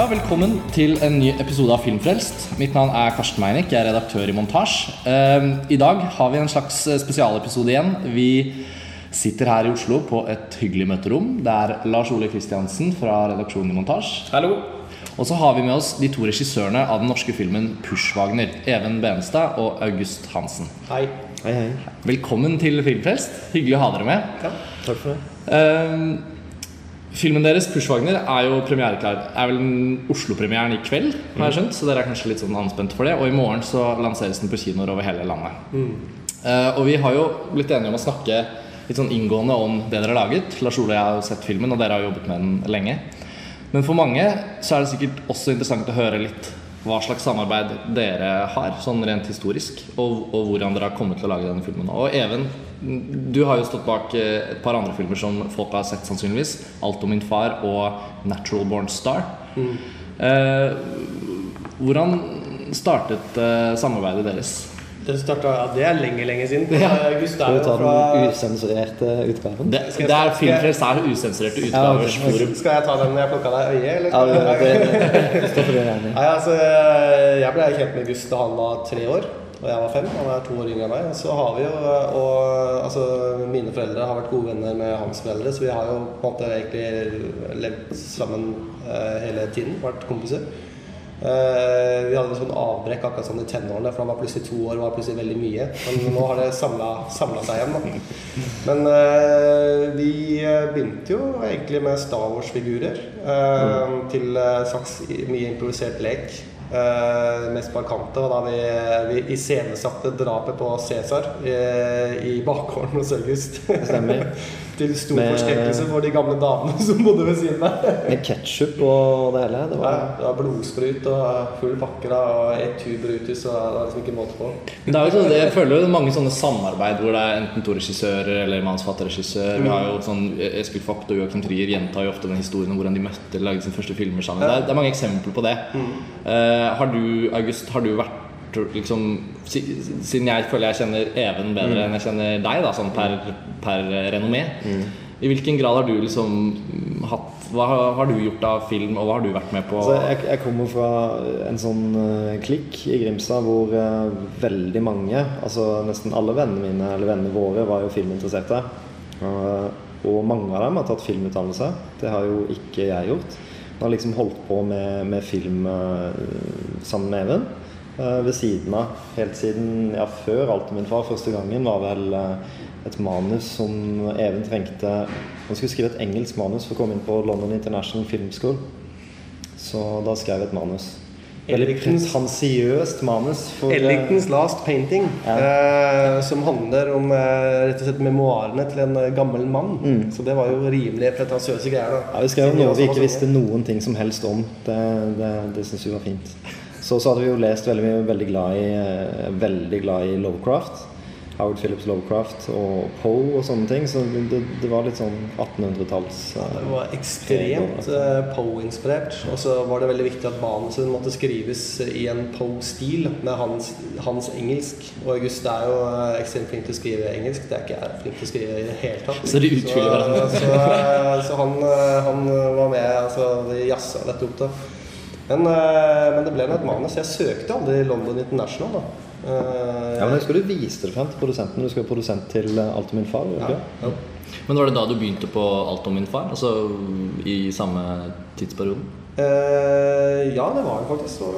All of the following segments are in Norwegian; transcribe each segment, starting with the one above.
Ja, velkommen til en ny episode av Filmfrelst. Mitt navn er Karsten Meinick, jeg er redaktør i Montasj. Eh, I dag har vi en slags eh, spesialepisode igjen. Vi sitter her i Oslo på et hyggelig møterom. Det er Lars Ole Kristiansen fra redaksjonen i Montasj. Hallo. Og så har vi med oss de to regissørene av den norske filmen Pushwagner. Even Benestad og August Hansen. Hei. Hei, hei. Velkommen til Filmfrelst. Hyggelig å ha dere med. Ja. Takk for det. Eh, filmen deres, Pushwagner, er jo premiereklar. Er vel Oslo-premieren i kveld, har jeg skjønt. Så dere er kanskje litt sånn anspent for det. Og i morgen så lanseres den på kinoer over hele landet. Eh, og vi har jo blitt enige om å snakke litt sånn inngående om det dere har laget. Lars Ole og jeg har sett filmen, og dere har jobbet med den lenge. Men for mange så er det sikkert også interessant å høre litt hva slags samarbeid dere har, sånn rent historisk, og, og hvordan dere har kommet til å lage denne filmen. Og Even, du har jo stått bak eh, et par andre filmer som folk har sett sannsynligvis. 'Alt om min far' og 'Natural Born Star'. Eh, hvordan startet eh, samarbeidet deres? Det starta ja, Det er lenge, lenge siden. Ja. Skal du ta fra den usensurerte utgaven? Det, Skal det er Filmfrelst er usensurerte Ja, utgavers ok. forum. Skal jeg ta den når jeg plukka deg i øyet, eller? Ja, det, det, det det, det, det det, Nei, altså, jeg ble kjent med Gustav, da han var tre år, og jeg var fem. Han er to år yngre enn meg. Så har vi jo, og altså, Mine foreldre har vært gode venner med hans foreldre, så vi har jo på en måte egentlig levd sammen eh, hele tiden. Vært kompiser. Uh, vi hadde en sånn avbrekk akkurat sånn i tenårene, for han var plutselig to år og var plutselig veldig mye. Men nå har det samla seg igjen. Da. Men uh, vi begynte jo egentlig med Star Wars-figurer eh, til eh, slags mye improvisert lek. Eh, det mest markante var da vi, vi iscenesatte drapet på Cæsar i, i bakgården hos August. Stemmer. til stor Med- forskrekkelse for de gamle damene som bodde ved siden av. Med ketsjup og det hele. Det Ja, det var blodsprut og full pakke da, og ett tuberutis, og det var liksom ikke måte på. Men det er jo sånn, jeg føler jo mange sånne samarbeid hvor det er enten to regissører eller manusfatterregissør. Vi har jo sånn Eskil Vogt og Joachim Trier gjentar jo ofte den historien om hvordan de møtte eller lagde sine første filmer sammen. Det er, det er mange eksempler på det. Eh, har du, August, har du vært liksom Siden jeg føler jeg kjenner Even bedre enn jeg kjenner deg, da, sånn per, per renommé. I hvilken grad har du liksom hatt Hva har- du gjort av film, og hva har du vært med på? altså, jeg, jeg kommer fra en sånn eh, klikk i Grimstad hvor uh, veldig mange, altså nesten alle vennene mine, eller vennene våre, var jo filminteresserte. Uh, og mange av dem har tatt filmutdannelse. Det har jo ikke jeg gjort. Jeg har liksom holdt på med, med film sammen med Even. Eh, ved siden av. Helt siden ja, før Alt om min far første gangen var vel eh, et manus som Even trengte Han skulle skrive et engelsk manus for å komme inn på London International Film School. Så da skrev jeg et manus. Ellingtons- pretensiøst manus. Eh, Ellingtons Last Painting, Ja. eh, som handler om eh, rett og slett memoarene til en gammel mann. Så det var jo rimelig pretensiøse greier. da. Ja, vi skrev Siden noe vi ikke sånne. visste noen ting som helst om. Det, det, det syns vi var fint. Så, så hadde vi jo lest veldig mye, veldig glad i, eh, veldig glad i Lovecraft. Howard Phillips Lovecraft og Poe og sånne ting. Så det, det var litt sånn 1800-talls Det var ekstremt uh, Poe-inspirert. Og så var det veldig viktig at manuset måtte skrives i en Poe-stil med hans, hans engelsk. Og August er jo eh, ekstremt flink til å skrive engelsk. Det er ikke jeg flink til å skrive i det hele tatt. Så de utfyller hverandre. Så, så, så han, eh, han var med. Altså, vi jazza dette opp, da. Men, eh, men det ble nå et manus. Jeg søkte aldri London International, da. Eh, Ja, men jeg husker du viste det frem til produsenten. Du skal være produsent til eh, Alt om min far. ja, ja. Men var det da du begynte på Alt om min far? Altså i samme tidsperiode? Eh, ja, det var det faktisk. Så,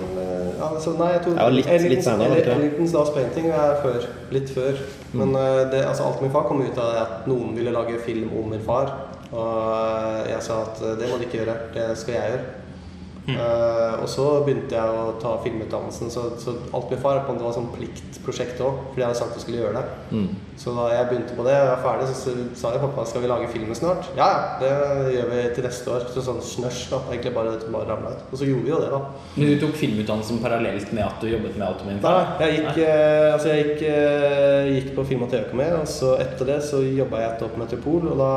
ja, altså, nei, jeg tror Ja, litt- litt ikke det? Ellingtons Last Painting er før. Litt før. Men eh, det, altså, alt min far kom ut av at noen ville lage film om min far. Og jeg sa at det må du ikke gjøre. Det skal jeg gjøre. Eh, og så begynte jeg å ta filmutdannelsen. Så, så alt min far på måte var sånn pliktprosjekt òg, fordi jeg hadde sagt jeg skulle gjøre det. Mm. Så da jeg begynte på det og var ferdig, så sa jeg pappa skal vi lage filmen snart. Ja, ja, det gjør vi til neste år. Så sånn snørs, da. Egentlig bare, det bare ramla ut. Og så gjorde vi jo det, da. Men du tok filmutdannelsen parallelt med at du jobbet med Automin? Nei, jeg gikk, uh, altså jeg gikk, uh, gikk på Film- og TV med, og så etter det så jobba jeg et år på Metropol. Og da,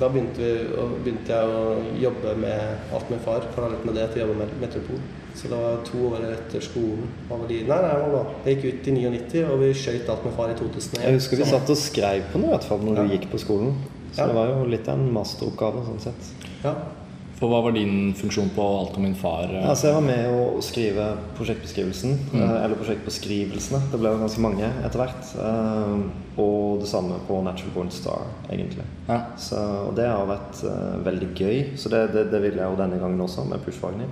da begynte, vi, begynte jeg å jobbe med alt min far, parallelt til å jobbe med Metropol. Så det var to år etter skolen. De? Nei, nei? Jeg gikk ut i 99, og vi skøyt alt med far i 2001. Jeg husker vi satt og skrev på noe i hvert fall når Ja. du gikk på skolen. Så Ja. det var jo litt en masteroppgave sånn sett. Ja. For hva var din funksjon på Alt om min far? eh? Altså, jeg var med å skrive prosjektbeskrivelsen, Mm. eller prosjektbeskrivelsene. Det ble jo ganske mange etter hvert. Eh, og det samme på Natural Born Star, egentlig. Ja. Så, og det har vært eh, veldig gøy. Så det, det, det vil jeg jo denne gangen også, med Pushwagner.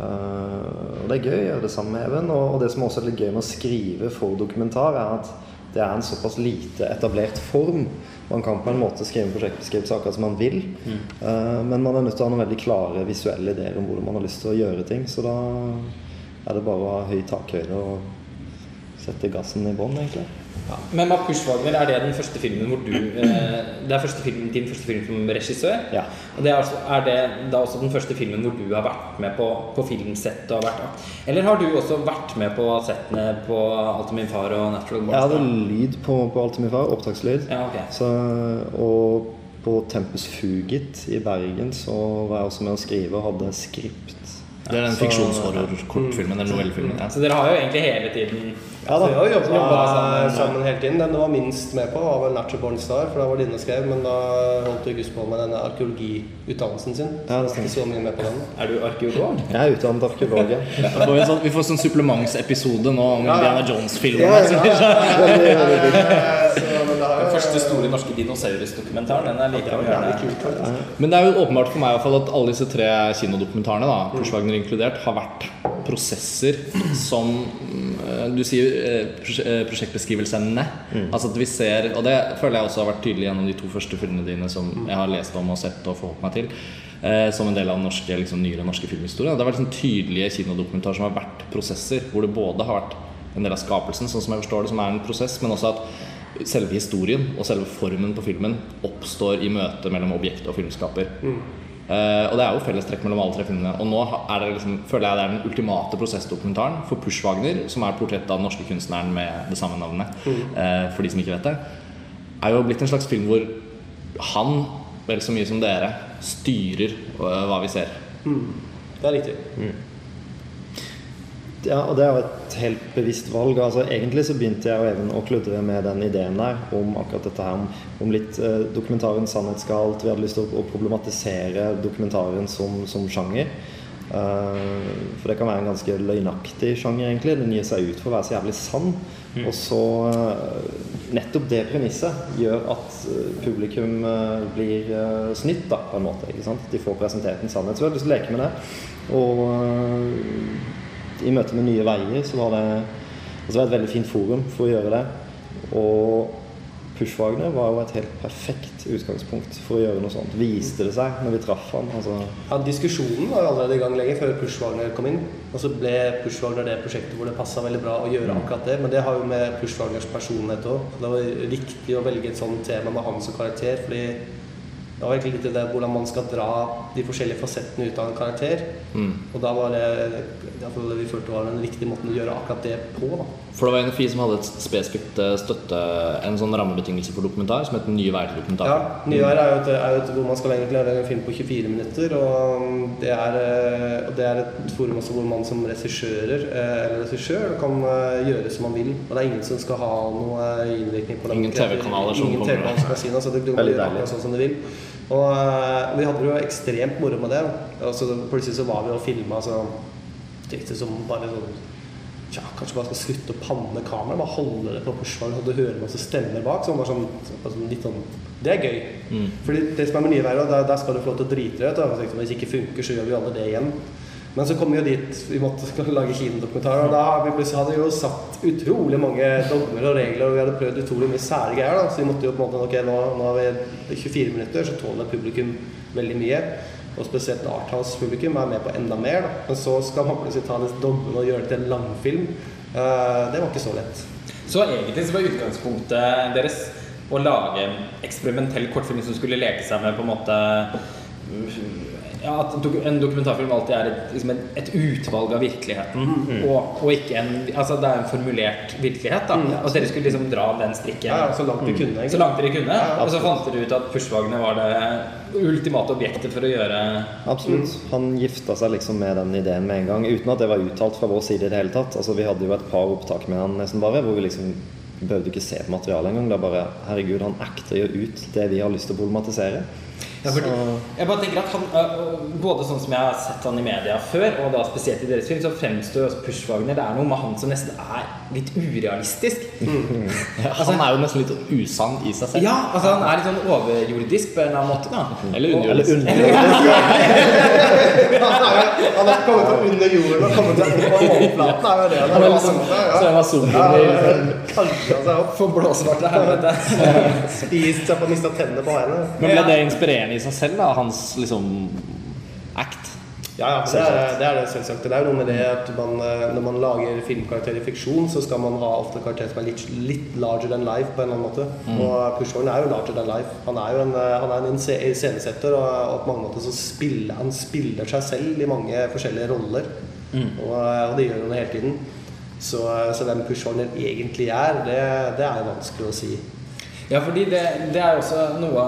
Eh, og det er gøy, å gjøre det samme med Even. Og, og det som også er litt gøy med å skrive for dokumentar, er at det er en såpass lite etablert form. Man kan på en måte skrive prosjektbeskrivelser prosjektbeskrivelse akkurat som man vil, eh, men man er nødt til å ha noen veldig klare visuelle ideer om hvordan man har lyst til å gjøre ting. Så da er det bare å ha høy takhøyde og sette gassen i bånn, egentlig. Ja. Men Markus Wagner, er det den første filmen hvor du eh, Det er første filmen, din første film som regissør? Ja. Og det er, altså, er det da også den første filmen hvor du har vært med på, på filmsett? Og har vært, eller har du også vært med på settene på Alt om min far og Natural Born Jeg hadde lyd på, på alt min far, opptakslyd. Ja, ok. Så, og på Tempus Fugit i Bergen så var jeg også med å skrive og hadde skript. Det er den fiksjonshorror-kortfilmen eller novellefilmen. Ja. Så dere har jo egentlig hele tiden Ja Så da. vi har jo jobba sammen, sammen, hele tiden. Den du var minst med på, var vel 'Natural Born Star', for da var det og skrev. Men da holdt August på med denne arkeologiutdannelsen sin. Så Ja, det ikke så mye med på den. Er du arkeolog? Jeg er utdannet arkeolog. ja. ja. får vi, en sånn, vi får sånn supplementsepisode nå om Ja, ja. Indiana Jones-filmen. Ja, ja. så, det har Den første store norske dinosaurusdokumentaren. Den er like Det var kult, faktisk. Men det er jo åpenbart for meg i hvert fall at alle disse tre kinodokumentarene, da, Pushwagner inkludert, har vært prosesser som Du sier eh, eh, prosjektbeskrivelsene. Altså at vi ser Og det føler jeg også har vært tydelig gjennom de to første filmene dine som jeg har lest om og sett og forholdt meg til. Eh, som en del av norske, liksom, nyere norske filmhistorie. Det har vært liksom tydelige kinodokumentarer som har vært prosesser. Hvor det både har vært en del av skapelsen, sånn som jeg forstår det, som er en prosess, men også at selve historien og selve formen på filmen oppstår i møte mellom objekt og filmskaper. Eh, og det er jo fellestrekk mellom alle tre filmene. Og nå er det liksom, føler jeg det er den ultimate prosessdokumentaren for Push Wagner, som er portrett av den norske kunstneren med det samme navnet, Uh, for de som ikke vet det, er jo blitt en slags film hvor han, vel så mye som dere, styrer uh, hva vi ser. Det er riktig. Ja, og det er jo et helt bevisst valg. Altså, egentlig så begynte jeg og Even å kludre med den ideen der om akkurat dette her, om, om litt eh, dokumentarens sannhetsgalt. Vi hadde lyst til å, å problematisere dokumentaren som, som sjanger. Uh, for det kan være en ganske løgnaktig sjanger, egentlig. Den gir seg ut for å være så jævlig sann. Og så uh, Nettopp det premisset gjør at eh, publikum uh, blir snytt, da, på en måte. ikke sant? De får presentert en sannhet. Så vi hadde lyst til å leke med det. Og i møte med Nye Veier så var det altså var et veldig fint forum for å gjøre det. Og Pushwagner var jo et helt perfekt utgangspunkt for å gjøre noe sånt. Viste det seg når vi traff han. Altså, Ja, Diskusjonen var jo allerede i gang lenge før Pushwagner kom inn. Og så ble Pushwagner det prosjektet hvor det passa veldig bra å gjøre akkurat det. Men det har jo med Pushwagners personlighet òg. Det var riktig å velge et sånt tema med han som karakter. fordi det var egentlig litt det der hvordan man skal dra de forskjellige fasettene ut av en karakter. Og da var det iallfall det vi følte var den riktige måten å gjøre akkurat det på. da. For det var NFI som hadde et spesifikt eh, støtte, en sånn rammebetingelse for dokumentar som het Nye veier til dokumentar. Ja, Nyvær er jo et, er jo et hvor man skal egentlig lage en film på 24 minutter. Og um, det er, eh, og det er et forum også hvor man som regissører eh, eller regissør kan gjøre som man vil. Og det er ingen som skal ha noe innvirkning på det. Ingen TV-kanaler som Ingen kommer. Som kan si noe, så det gjøre deilig. akkurat sånn som du vil. Og uh, vi hadde det jo ekstremt moro med det. Og så plutselig så var vi og filma så tenkte som bare sånn Tja, kanskje bare skal slutte å panne kameraet, bare holde det på forsvar så du hører masse stemmer bak. Så bare sånn, så- sånn litt sånn Det er gøy. Fordi det som er nye veier, der, der skal du få lov til å drite deg ut. Hvis det ikke funker, så gjør vi alle det igjen. Men så kom vi jo dit vi måtte lage kinodokumentarer, og da hadde vi jo satt utrolig mange dogmer og regler, og vi hadde prøvd utrolig mye sære greier. da, Så vi måtte jo på en måte Ok, nå, nå har vi 24 minutter, så tåler publikum veldig mye. Og spesielt Arthouse-publikum er med på enda mer. da. Men så skal man plutselig ta disse dogmene og gjøre det til en langfilm. Uh, det var ikke så lett. Så egentlig så var utgangspunktet deres å lage en eksperimentell kortfilm som skulle leke seg med på en måte ja, At en dokumentarfilm alltid er et, liksom et, et utvalg av virkeligheten, og, og ikke en Altså det er en formulert virkelighet, da. Mm. Og dere skulle liksom dra den strikken Ja, så langt dere kunne. så langt dere kunne. Ja, og så fant dere ut at Pushwagner var det ultimate objektet for å gjøre absolutt. Han gifta seg liksom med den ideen med en gang, uten at det var uttalt fra vår side i det hele tatt. Altså, vi hadde jo et par opptak med han nesten bare, hvor vi liksom behøvde ikke se på materialet engang. Det er bare Herregud, han acter jo ut det vi har lyst til å problematisere. Ja, fordi, jeg bare tenker at han, Både sånn som jeg har sett han i media før, og da spesielt i deres film, så fremstår jo også Pushwagner Det er noe med han som nesten er litt urealistisk. Ja, han er jo nesten litt usann i seg selv. Ja, altså Han er litt sånn overjordisk på en eller annen måte. da Eller underjordisk. Han har kommet opp under jorden og kommet seg opp på overflaten. er jo det han har er liksom, så han var zombie i- han kalka seg opp. For blåsvarte helvete. Spist seg på mista tennene på henne. Men ble det inspirerende i seg selv, da? Hans liksom act? Ja, ja, det er, det er det selvsagt. Det er noe med det at man, eh, når man lager filmkarakter i fiksjon, så skal man ha ofte karakterer som er litt, litt larger than life på en eller annen måte. Og Pushhorn er jo larger than life. Han er jo en, eh, han er en iscenesetter, og, og på mange måter så spiller han spiller seg selv i mange forskjellige roller. Og, eh, og det gjør han hele tiden. Så, så hvem Pushwagner egentlig er, det, det er vanskelig å si. Ja, fordi det, det er også noe,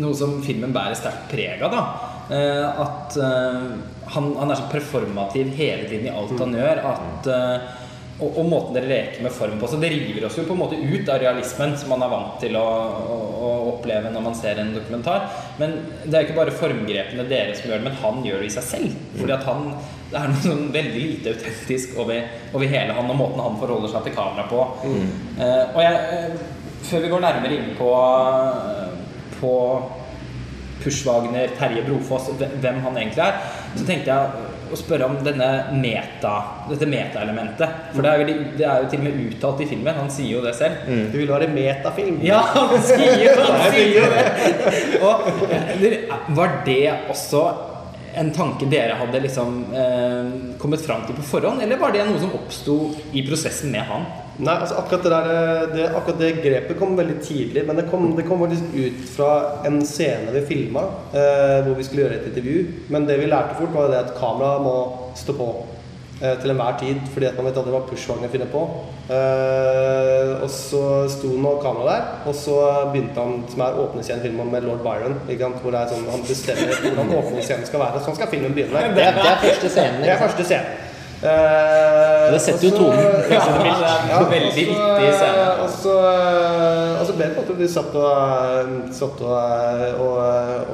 noe som filmen bærer sterkt preg av. da Eh, At eh, han, han er så performativ hele tiden i alt han gjør. At, eh, og, og måten dere leker med form på. Så det river oss jo på en måte ut av realismen som man er vant til å, å, å oppleve når man ser en dokumentar. Men det er jo ikke bare formgrepene dere som gjør det, men han gjør det i seg selv. Fordi at han det er noe sånn veldig lite autentisk over, over hele han og måten han forholder seg til kamera på. Eh, og jeg, før vi går nærmere inn på, på Pushwagner, Terje Brofoss, hvem- han egentlig er, så tenkte jeg å spørre om denne meta, dette metaelementet. For det er, jo, det er jo til og med uttalt i filmen. Han sier jo det selv. Du vil være metafilm. Ja, han sier jo han sier jo det! Og var det også en tanke dere hadde liksom eh, kommet fram til på forhånd, eller var det noe som oppsto i prosessen med han? Nei, altså akkurat det, der, det, akkurat det grepet kom veldig tidlig. Men det kom, det kom faktisk ut fra en scene vi filma eh, hvor vi skulle gjøre et intervju. Men det vi lærte fort, var det at kameraet må stå på eh, til enhver tid. Fordi at man vet aldri hva pushvagner finner på. Eh, og så sto nå kameraet der, og så begynte han, som er åpningsscenen i filmen med lord Byron, hvor det er sånn, han bestemmer hvordan åpningsscenen skal være. Sånn skal filmen begynne. Det det er første scenen. Det er første scene. Eh, Det setter jo tonen. Ja, det er ja, veldig viktig scene. Og så, og ble det på en måte vi satt og, satt og, og,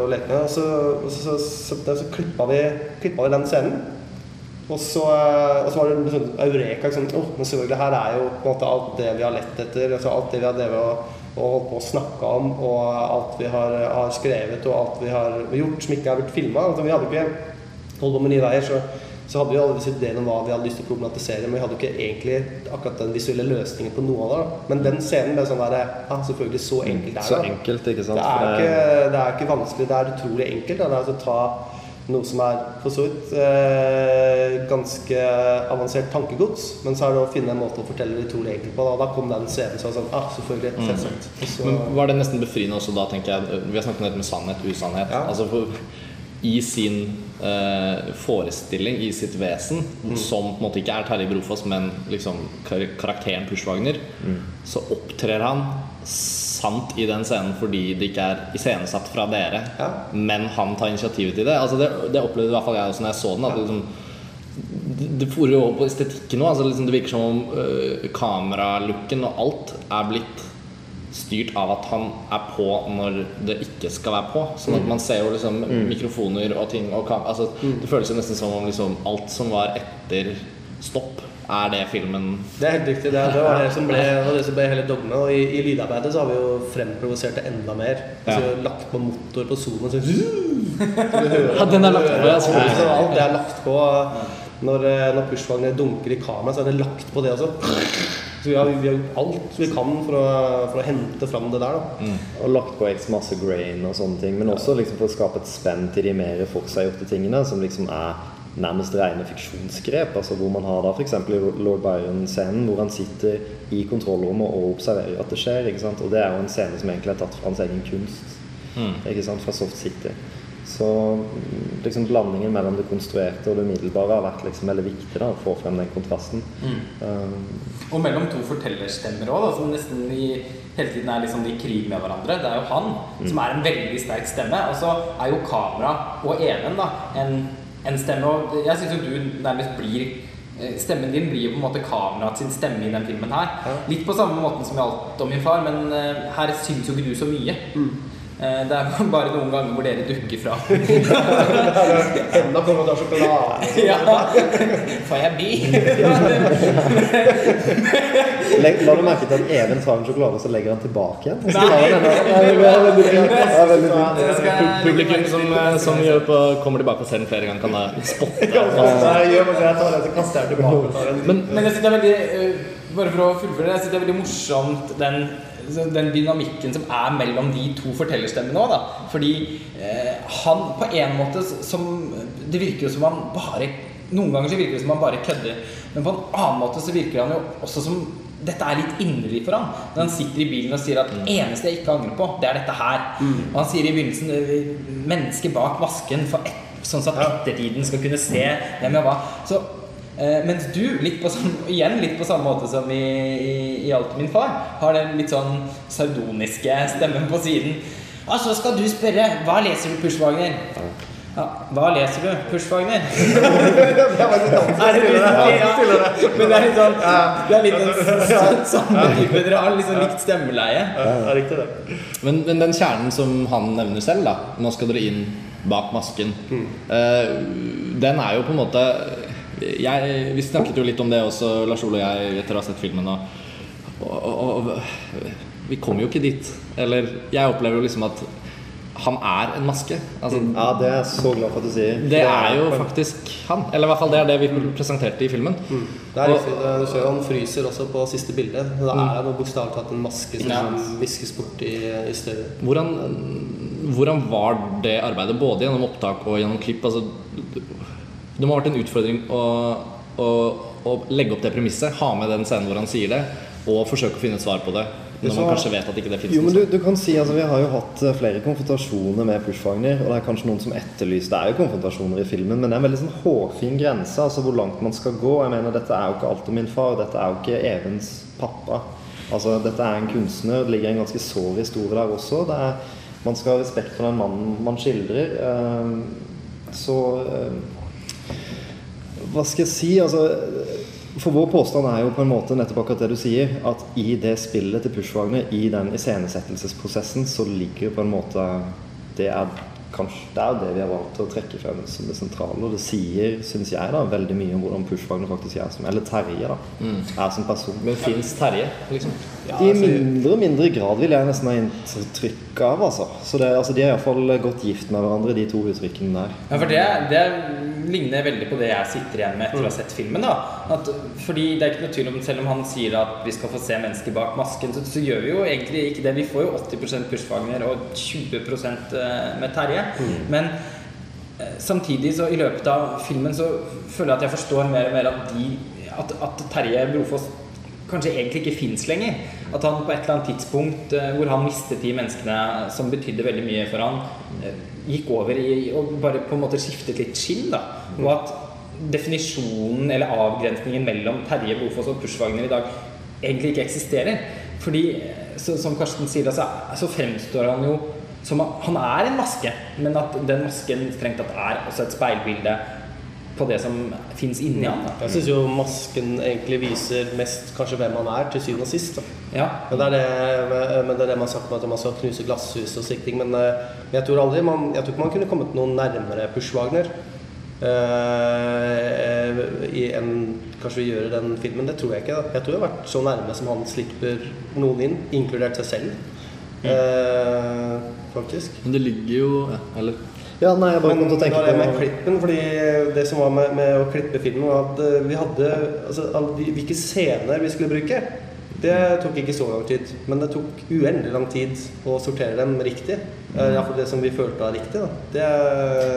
og lekte med, og så, og så, så, så, så klippa, vi, klippa vi den scenen. Og så, og så var det sånn eureka. Sånn, oh, men selvfølgelig, her er jo på en måte alt det vi har lett etter. Altså alt det vi har drevet og, og holdt på å snakke om, og alt vi har, har skrevet, og alt vi har gjort som ikke har blitt filma. Altså, vi hadde ikke holdt på med Nye Veier, så, så hadde vi alle disse ideene om hva vi hadde lyst til å problematisere, men vi hadde jo ikke egentlig akkurat den visuelle løsningen på noe av det. da. Men den scenen ble sånn der Ja, selvfølgelig, så enkelt er Så det. Så enkelt, ikke sant? Det er ikke, det er ikke vanskelig, det er utrolig enkelt. Da. Det er altså å ta noe som er for så vidt eh, ganske avansert tankegods, men så er det å finne en måte å fortelle det utrolig enkelt på. Da, da kom den scenen så sånn ah, selvfølgelig, selvsagt. Så- Men var det nesten befriende også da, tenker jeg Vi har snakket om dette med sannhet, usannhet. Ja. Altså for, I sin eh, forestilling, i sitt vesen, som på en måte ikke er Terje Brofoss, men liksom kar karakteren Pushwagner, så opptrer han sant i den scenen fordi det ikke er iscenesatt fra dere, Ja. men han tar initiativet til det. Altså det, det opplevde i hvert fall jeg også når jeg så den. At det liksom, det, det forer jo over på estetikken nå. Altså liksom det virker som om uh, kameralooken og alt er blitt styrt av at han er på når det ikke skal være på. Sånn at man ser jo liksom mikrofoner og ting og altså, Det føles jo nesten som om liksom alt som var etter stopp, er det filmen Det er helt riktig. Det, det, var det, som ble, det som ble hele dogmet. Og i, i lydarbeidet så har vi jo fremprovosert det enda mer. Ja. Så lagt på motor på zoomen. Så, Ja, den er lagt på, ja, så, Så alt det er lagt på. Når, eh, når pushvagner dunker i kamera, så er det lagt på det også. Så vi har, vi har gjort alt vi kan for å, for å hente fram det der. Da. Og lagt på X masse grain og sånne ting. Men også liksom for å skape et spenn til de mer forseggjorte tingene, som liksom er nærmest rene fiksjonsgrep. Altså hvor man har da f.eks. i Lord Byron-scenen, hvor han sitter i kontrollrommet og observerer at det skjer. ikke sant? Og det er jo en scene som egentlig er tatt fra hans egen kunst. ikke sant? Fra Soft City. Så mm, liksom blandingen mellom det konstruerte og det umiddelbare har vært liksom veldig viktig da, å få frem den kontrasten. Um, Og mellom to fortellerstemmer òg, som nesten i, hele tiden er liksom i krig med hverandre. Det er jo han som er en veldig sterk stemme, og så er jo kamera og Even da, en, en stemme. Og jeg syns jo du nærmest blir eh, Stemmen din blir jo på en måte kameraet sin stemme i den filmen her. Litt på samme måten som i Alt om min far, men eh, her syns jo ikke du så mye. Eh, Det er bare noen ganger hvor dere dukker fra. Enda kommer det sjokolade. ja. Får jeg? Legg, la du merke til at Even tar en sjokolade, og så legger han tilbake igjen? Nei. Publikum som, eh, som gjør på, kommer tilbake og ser den flere ganger, kan da spotte. Men Men jeg synes det er veldig eh, Bare for å fullføre det, jeg synes det er veldig morsomt den, den dynamikken som er mellom de to fortellerstemmene òg, da. Fordi eh, han på en måte som Det virker jo som han bare Noen ganger så virker det som han bare kødder, men på en annen måte så virker han jo også som dette er litt inderlig for han Når han sitter i bilen og sier at 'eneste jeg ikke angrer på, det er dette her'. Og han sier i begynnelsen eh, 'mennesket bak masken', for et, sånn at ettertiden skal kunne se hvem jeg var. Så Eh, mens du, litt på samme, igjen litt på samme måte som i, i, i Alt min far, har den litt sånn sardoniske stemmen på siden. Og så skal du spørre hva leser du, Pushwagner? Ja, hva leser du, Pushwagner? Er men det er litt sånn Det er litt sånn sånn- samme type Dere har liksom likt stemmeleie. Ja, det riktig, det. Men, men den kjernen som han nevner selv, da Nå skal dere inn bak masken. eh, den er jo på en måte jeg, Vi snakket jo litt om det også, Lars Ole og jeg, etter å ha sett filmen. Og, og, og, vi kommer jo ikke dit. Eller jeg opplever jo liksom at han er en maske. Altså, Ja, det er jeg så glad for at du sier. Det er jo faktisk han. Eller i hvert fall det er det vi presenterte i filmen. Det er riktig. Du ser jo han fryser også på siste bilde. Da er det bokstavelig talt en maske som Ja. viskes bort i, i støvet. Hvordan, hvordan var det arbeidet, både gjennom opptak og gjennom klipp? Altså, det må ha vært en utfordring å, å, å legge opp det premisset, ha med den scenen hvor han sier det, og forsøke å finne et svar på det. Når man kanskje vet at ikke det finnes Jo, men du, du kan si, altså Vi har jo hatt eh, flere konfrontasjoner med Pushfagner. Og det er kanskje noen som etterlyser Det er jo konfrontasjoner i filmen, men det er en veldig sånn hårfin grense. Altså hvor langt man skal gå. Jeg mener Dette er jo ikke alt om min far. Dette er jo ikke Evens pappa. Altså Dette er en kunstner. Det ligger en ganske sår historie der også. Det er, man skal ha respekt for den mannen man skildrer. Eh, Så eh, Hva skal jeg si? Altså for vår påstand er jo på en måte nettopp akkurat det du sier, at i det spillet til Pushwagner, i den iscenesettelsesprosessen, så ligger på en måte Det er kanskje det er det vi har valgt å trekke frem som det sentrale. Og det sier, syns jeg, da veldig mye om hvordan Pushwagner faktisk er som Eller Terje, da. Er som person. Men fins Terje, liksom? Ja, I altså, mindre og mindre grad vil jeg nesten ha inntrykk av, altså. Så det, altså de er iallfall godt gift med hverandre, de to uttrykkene der. Ja, for det, det ligner veldig på det jeg sitter igjen med etter å ha sett filmen. da at, Fordi det er ikke noe tvil om Selv om han sier at vi skal få se mennesker bak masken, så, så gjør vi jo egentlig ikke det. Vi får jo 80% Pushwagner og 20% med Terje. Men eh, samtidig så i løpet av filmen så føler jeg at jeg forstår mer og mer at, de, at, at Terje Brofoss kanskje egentlig ikke fins lenger. At han på et eller annet tidspunkt eh, hvor han mistet de menneskene som betydde veldig mye for han, eh, gikk over i og bare på en måte skiftet litt skinn. da Og at definisjonen eller avgrensningen mellom Terje Bofoss og Pushwagner i dag egentlig ikke eksisterer. Fordi, eh, så, som Karsten sier, altså, så, fremstår han jo som han er en maske, men at den masken strengt tatt er også et speilbilde på det som fins inni han. Da. jeg syns jo masken egentlig viser mest kanskje hvem han er, til syvende og sist. Ja. Men det, er det, men det er det man har sagt om at man skal knuse glasshus og slike ting. Men, eh, men jeg tror aldri man, jeg tror ikke man kunne kommet noe nærmere Pushwagner eh, i en kanskje vi gjør den filmen. Det tror jeg ikke. Da. Jeg tror jeg har vært så nærme som han slipper noen inn, inkludert seg selv. Eh, faktisk. Men det ligger jo ja, Eller Ja, nei, jeg bare kom til å tenke er det med klippen, fordi det som var med, med å klippe filmen, var at eh, vi hadde altså, Hvilke scener vi skulle bruke, det tok ikke så lang tid. Men det tok uendelig lang tid å sortere dem riktig. Eh, Iallfall det som vi følte var riktig. Da. Det,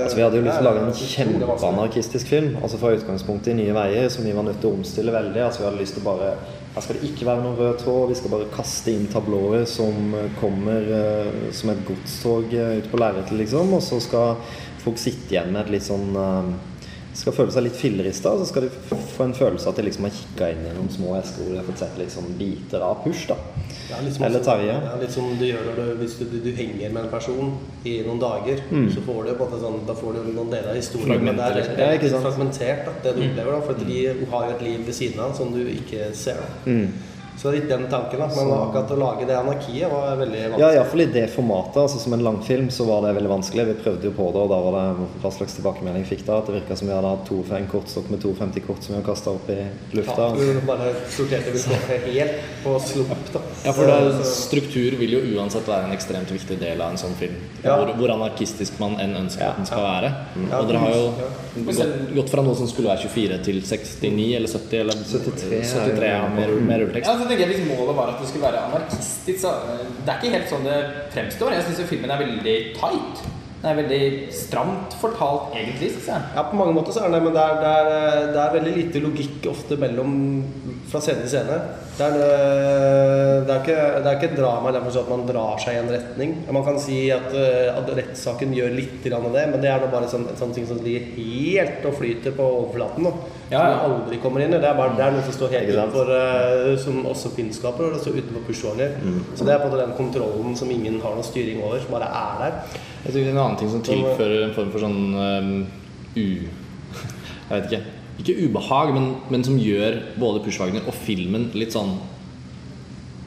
Altså, vi hadde jo lyst til å lage en kjempeanarkistisk film. Altså Fra utgangspunktet i Nye Veier, som vi var nødt til å omstille veldig. Altså Vi hadde lyst til å bare Her skal det ikke være noen rød tråd. Vi skal bare kaste inn tablåer som eh, kommer uh, som et godstog uh, ut på lerretet, liksom. Og så skal folk sitte igjen med et litt sånn eh, skal føle seg litt fillerista, så skal de få en følelse av at de liksom har kikka inn i noen små esker hvor de har fått sett liksom biter av push. da Ja, litt som Eller også- Terje. Ja, litt som du gjør når du, hvis du, du, du henger med en person i noen dager. Mm. Så får du på en sånn, da får du noen deler av historien. Men det er det er, ikke sant? fragmentert, da, det du opplever. da For vi har jo et liv ved siden av som du ikke ser. da Mm. Så det er litt den tanken, da. Men akkurat å lage det anarkiet var veldig vanskelig. Ja, iallfall i det formatet. altså Som en langfilm så var det veldig vanskelig. Vi prøvde jo på det, og da var det hva slags tilbakemelding fikk da? At det virka som vi hadde hatt to, en kortstokk med 52 kort som vi hadde kasta opp i lufta. Ja, vi bare sorterte vi helt på slump, da. Ja, for det, struktur vil jo uansett være en ekstremt viktig del av en sånn film. Ja. Hvor, hvor anarkistisk man enn ønsker at den skal være. Ja, Og dere har jo ja. gått, gått fra noe som skulle være 24 til 69 eller 70 eller 73, 73 ja, med, med rulletekst. Tenker jeg Hvis målet var at det skulle være anarkistisk, så eh, det er ikke helt sånn det fremstår. Jeg syns filmen er veldig tight. Den er veldig stramt fortalt, egentlig. Synes jeg. Ja, på mange måter så er det men det er, det er, det er veldig lite logikk ofte mellom fra scene til scene. Det er, det er, ikke, det er ikke et drama derfor så at man drar seg i en retning. Man kan si at, eh, at rettssaken gjør litt av det, men det er bare sånn, en sånn ting som ligger helt og flyter på overflaten. Da. Ja, ja. Som aldri kommer inn i. Det er, bare, det er noe som står helt utenfor, eh, som også filmskaper, og det står utenfor pushwagner. Mm. Så det er på den kontrollen som ingen har noe styring over, som bare er der. Jeg tror En annen ting som tilfører en form for sånn um, u... Jeg vet ikke. Ikke ubehag, men, men som gjør både Pushwagner og filmen litt sånn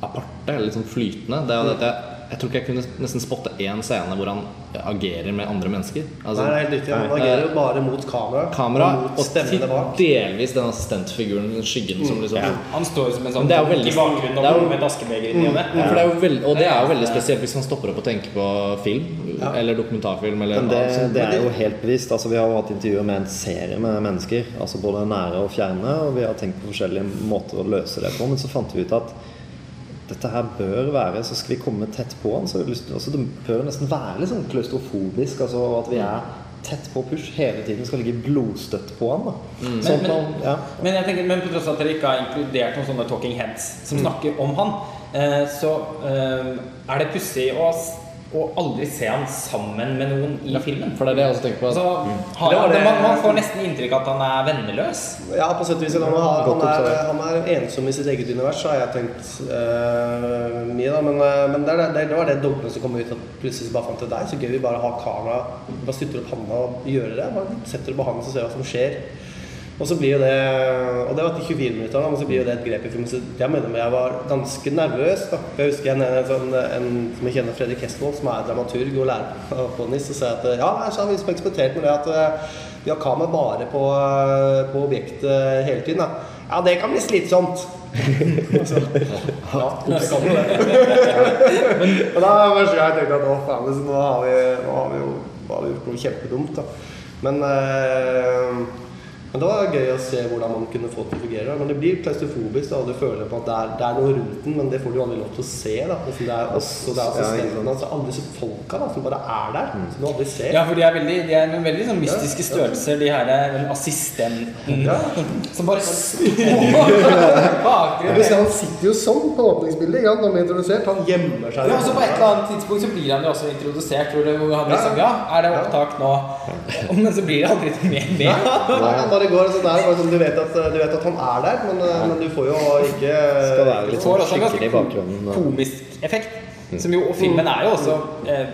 aparte, litt sånn flytende. Det er jo dette Jeg tror ikke jeg kunne nesten spotte én scene hvor han agerer med andre mennesker. Altså, Nei, det er helt riktig. Han agerer jo bare mot kamera. kamera og mot stemmene bak. delvis den assistentfiguren, den skyggen, som liksom Han står som en sånn det er jo veldig- i bakgrunnen det er jo- og med et askebeger inni og Ja, er jo og det er jo veldig spesielt hvis man stopper opp og tenker på film. Ja. Eller dokumentarfilm. Eller Men det, altså, det er jo helt bevisst. altså Vi har jo hatt intervjuer med en serie med mennesker. altså Både nære og fjerne. Og vi har tenkt på forskjellige måter å løse det på. Men så fant vi ut at dette her bør være Så skal vi komme tett på han. Så altså Det bør nesten være litt sånn klaustrofobisk. altså At vi er tett på push hele tiden. Skal ligge blodstøtt på han. Mm. Sånn men, Men- ja. Men jeg tenker, men på tross av at dere ikke har inkludert noen sånne talking heads som snakker om han, eh, så eh, er det pussig å, å aldri se han sammen med noen i filmen. for det er det jeg også tenker på. Så, Det det- man, man får nesten inntrykk av at han er venneløs. Ja, på sett og vis. Han, har, han, er, han er ensom i sitt eget univers, har jeg tenkt uh, mye. da Men, eh, men det, det, det var det dobbelen som kom ut. At plutselig så bare fant til deg. Så gøy vi bare har kamera, bare stutter opp handa og gjøre det. Bare setter det på handa så ser hva som skjer. Og så blir jo det Og det var til 24 minutter, og så blir jo det et grep i filmen. Så jeg mener jeg var ganske nervøs. da Jeg husker en, en, sånn, en som jeg kjenner, Fredrik Hestvold, som er dramaturg og lærer på NIS, og sier at ja, så har vi liksom eksperimentert med det at eh, vi har kamera bare på, eh, på objektet hele tiden. da Ja, det kan bli slitsomt. ja, det kan jo det. og da var det jeg tenkte at å faen, nå har vi, nå har vi jo har vi gjort noe kjempedumt. da Men eh, men det var gøy å se hvordan man kunne få det til å fungere. Men det blir klaustrofobisk, du føler på at det er, det er noe rundt den, men det får du aldri lov til å se. da liksom Det er oss og det er Ja, assistentene. Altså alle disse folka da, som bare er der, som du aldri ser. Ja, for de er veldig, de er noen veldig sånn mystiske størrelser, de her eh, assistenten Ja. som bare vil si, Han sitter jo sånn på åpningsbildet. ja. Når han blir introdusert. Han gjemmer seg. Ja, og så På et eller annet tidspunkt så blir han jo også introdusert. Hvor han liksom, ja, er det opptak nå? Men så blir det aldri mer Nei, med. nei, bare går sånn der, bare sånn, du, vet at, du vet at han er der, men, eh, men du får jo ikke Skal være litt sånn skikkelig i bakgrunnen. og- Komisk effekt. Som jo, og filmen er jo også eh,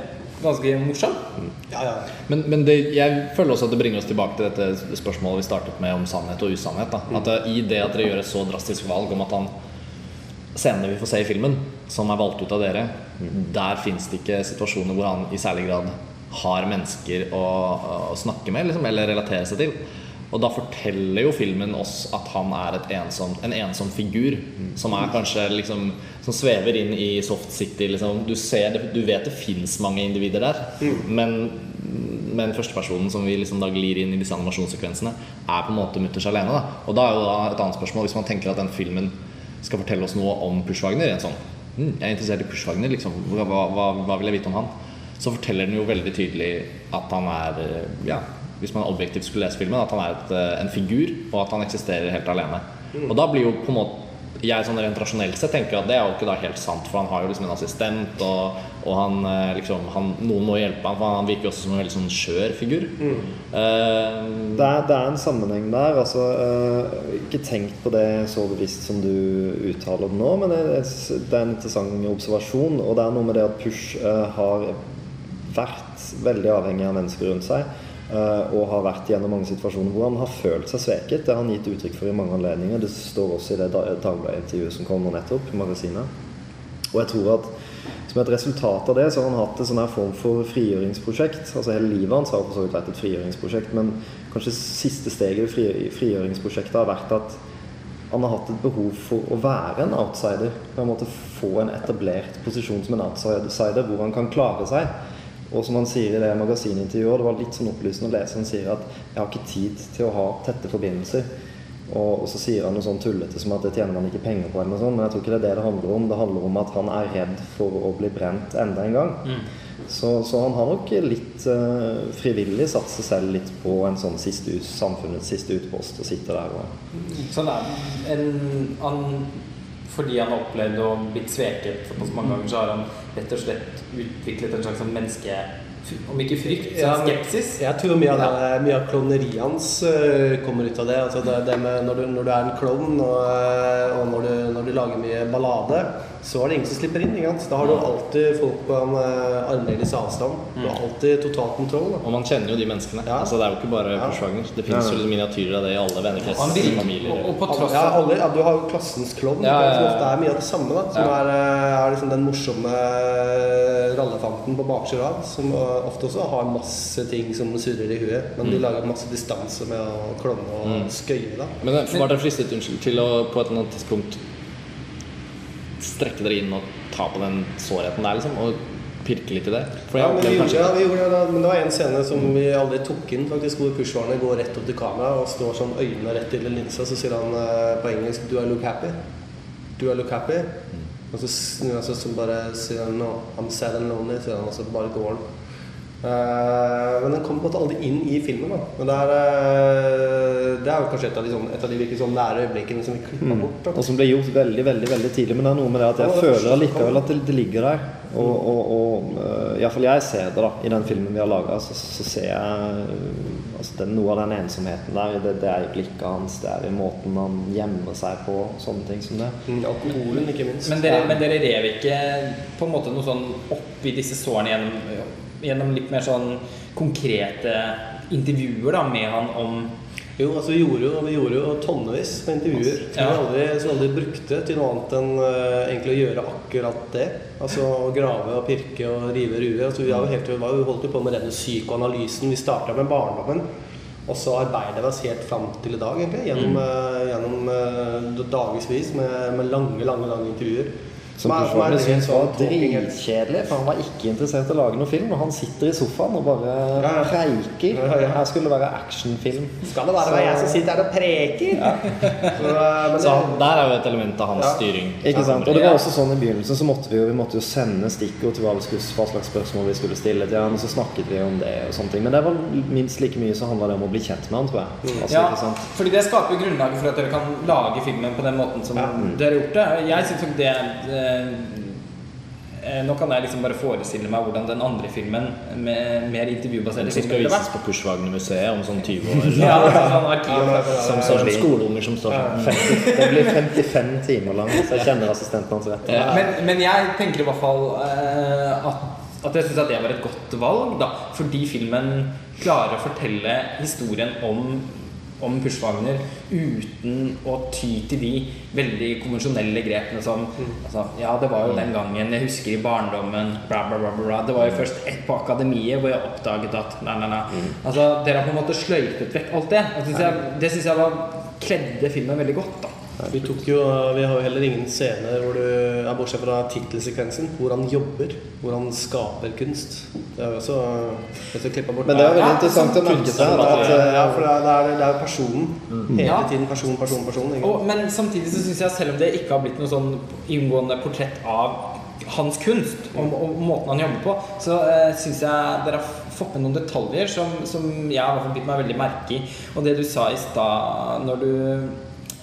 ganske morsom. Ja, ja. Men, men det, jeg føler også at det bringer oss tilbake til dette spørsmålet vi startet med om sannhet og usannhet. Da. At eh, I det at dere gjør et så drastisk valg om at han scenene vi får se i filmen, som er valgt ut av dere, der fins det ikke situasjoner hvor han i særlig grad har mennesker å, å snakke med liksom, eller relatere seg til. Og da forteller jo filmen oss at han er ensom, en ensom figur. Som er kanskje liksom Som svever inn i Soft City. Liksom. Du, ser du vet det fins mange individer der, men men førstepersonen som vi liksom da glir inn i disse animasjonssekvensene, er på en måte mutters alene. Da. Og da er jo da et annet spørsmål hvis man tenker at den filmen skal fortelle oss noe om Pushwagner. En sånn, mm, jeg er interessert i Pushwagner, liksom. hva, hva, hva vil jeg vite om han? Så forteller den jo veldig tydelig at han er ja, Hvis man objektivt skulle lese filmen, at han er et, eh, en figur, og at han eksisterer helt alene. Og da blir jo på en måte jeg sånn rent rasjonelt sett tenker at det er jo ikke da helt sant, for han har jo liksom en assistent, og, og han eh, liksom han, Noen må hjelpe ham, for han virker også som en veldig sånn skjør figur. Eh, Det er, det er en sammenheng der. Altså, uh, ikke tenkt på det så bevisst som du uttaler det nå, men det, det er en interessant observasjon. Og det er noe med det at Push uh, har vært veldig avhengig av mennesker rundt seg. Eh, og har vært gjennom mange situasjoner hvor han har følt seg sveket. Det har han gitt uttrykk for i mange anledninger. Det står også i det Da- Dagbladet-intervjuet som kom nå nettopp, magasinet. Og jeg tror at som et resultat av det så har han hatt en sånn form for frigjøringsprosjekt. Altså Hele livet hans har for så vidt vært et frigjøringsprosjekt, men kanskje siste steget i frigjøringsprosjektet har vært at han har hatt et behov for å være en outsider. På en måte få en etablert posisjon som en outsider hvor han kan klare seg. Og som han sier i det magasinintervjuet, det var litt sånn opplysende å lese, han sier at 'jeg har ikke tid til å ha tette forbindelser'. Og, og så sier han noe sånn tullete som at det tjener man ikke penger på, eller noe sånt, men jeg tror ikke det er det det handler om. Det handler om at han er redd for å bli brent enda en gang. Så, så han har nok litt uh, frivillig satt seg selv litt på en sånn siste ut, samfunnets siste utpost og sitter der og Sånn er en, han, Fordi han har opplevd og blitt sveket såpass mange ganger, så har han rett og slett utviklet en slags sånn menneske... Om ikke frykt, så Ja, skepsis. Jeg tror mye av, det, mye av klovneriet hans eh, kommer ut av det. Altså det, det når, du, når du er en klovn og, eh, og når, du, når du lager mye ballade, så er det ingen som slipper inn. Ikke sant? Da har du alltid folk på en uh, armlengdes avstand. Du har alltid total kontroll. Da. Og man kjenner jo de menneskene. Ja. Altså, det er jo ikke bare Ja. Pushwagner. Det finnes jo liksom miniatyrer av det i alle han vennekretser, virker- familier. og, og på tross Ja, av alle, ja, du har jo klassens klovn, Ja, ja, ja. som ofte er mye av det samme. Da, som Ja. er, eh, er liksom den morsomme rallefanten på baksida som eh, ofte også har masse ting som surrer i huet. Men Mm. de lager masse distanse med å klovne og skøye. da. Men eh, var dere fristet unnskyld, til å på et eller annet tidspunkt strekke dere inn og ta på den sårheten der, liksom? Og pirke litt i det? Ja, men, vi gjorde, kanskje ja, vi gjorde det, da. men det var en scene som vi aldri tok inn, faktisk, hvor pushvarene går rett opp til kamera og står sånn øynene rett til linsa, så sier han eh, på engelsk 'Do I look happy?' Do I look happy? Og så snur han seg så bare sier han 'No, I'm sad and lonely', sier han, og så bare går han. Eh, men den kom på en måte aldri inn i filmen. da Men det er, eh, det er jo kanskje et av de, sånn, et av de virkelig sånn nære øyeblikkene som vi klippa bort. Da. Og som ble gjort veldig veldig, veldig tidlig. Men det er noe med det at jeg Ja, det føler allikevel at det, det ligger der. Og, og, og uh, iallfall jeg ser det da i den filmen vi har laga. Så, så ser jeg uh, altså det, Noe av den ensomheten der, det, det er i blikket hans, det er i måten han gjemmer seg på, sånne ting som det. Mm, Alkoholen, ikke minst. Men dere, men dere rev ikke på en måte noe sånn opp i disse sårene gjennom, gjennom litt mer sånn konkrete intervjuer da, med han om Jo, altså vi gjorde jo, vi gjorde jo tonnevis med intervjuer som, Ja. vi aldri, som vi aldri brukte til noe annet enn uh, egentlig å gjøre akkurat det. Altså å grave og pirke og rive ruer. Altså, vi, har jo helt, vi holdt jo på med denne psykoanalysen. Vi starta med barndommen. Og så arbeider vi oss helt fram til i dag, egentlig. Gjennom, eh, gjennom uh, dagevis med, med lange, lange lange intervjuer. Som men, Pushwagner er syntes var dritkjedelig, for han var ikke interessert i å lage noen film. Og han sitter i sofaen og bare Ja, ja. preiker. Ja. Her skulle det være actionfilm. Skal det være være jeg som sitter her og preker? Så, eh, men Så der er jo et element av hans Ja. styring. Ikke sant? Og det var også sånn i begynnelsen så måtte vi jo, vi måtte jo sende stikkord til hva, slags spørsmål vi skulle stille til han, og så snakket vi om det og sånne ting. Men det var minst like mye så handla det om å bli kjent med han, tror jeg. Altså, Ja, ikke sant? fordi det skaper grunnlaget for at dere kan lage filmen på den måten som Ja. dere har gjort det. Jeg synes det, det Nå kan jeg liksom bare forestille meg hvordan den andre filmen med mer intervjubaserte Som skal vises på Pushwagner-museet om sånn 20 år. Ja, sånn arkiv. Som står som skoleunger som står sånn. 50, det blir 55 timer lang, så jeg kjenner assistenten hans rett. Ja. Men, men jeg tenker i hvert fall eh, at, at jeg syns at det var et godt valg, da. Fordi filmen klarer å fortelle historien om om pushvagner uten å ty til de veldig konvensjonelle grepene som altså, Ja, det var jo den gangen jeg husker i barndommen bla, bla, bla, bla. Det var jo først ett på akademiet hvor jeg oppdaget at nei, nei, nei. Altså, Dere har på en måte sløyfet vekk alt det. Og synes jeg, det syns jeg var kledde filmen veldig godt. da Vi, tok jo, vi har jo heller ingen scener hvor du, ja, bortsett fra tittelsekvensen, hvor han jobber, hvor han skaper kunst. Det er jo også bort Men det er veldig Ja, interessant å merke seg ja, for det er, det er, er personen. Hele Ja. tiden person, person, person. Og, men samtidig så syns jeg, selv om det ikke har blitt noe sånn inngående portrett av hans kunst og, og måten han jobber på, så uh, syns jeg dere har fått med noen detaljer som, som jeg har bitt meg veldig merke i. Og det du sa i stad når du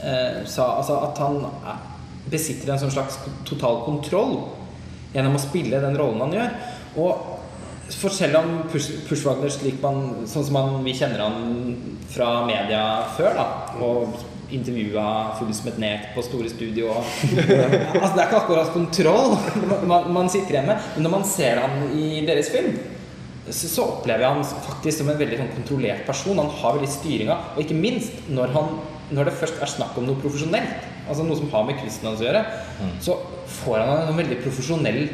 eh, sa altså at han er- besitter en sånn slags total kontroll gjennom å spille den rollen han gjør. Og for selv om Push, Pushwagner slik man, sånn som man, vi kjenner han fra media før, da, og intervjua full som et nek på store studio og, altså, Det er ikke akkurat kontroll man, man sitter igjen med, men når man ser han i deres film, så, så opplever jeg han faktisk som en veldig sånn kontrollert person. Han har veldig styringa. Og ikke minst når, han, når det først er snakk om noe profesjonelt, altså noe som har med quizen hans å gjøre, så får han en veldig profesjonell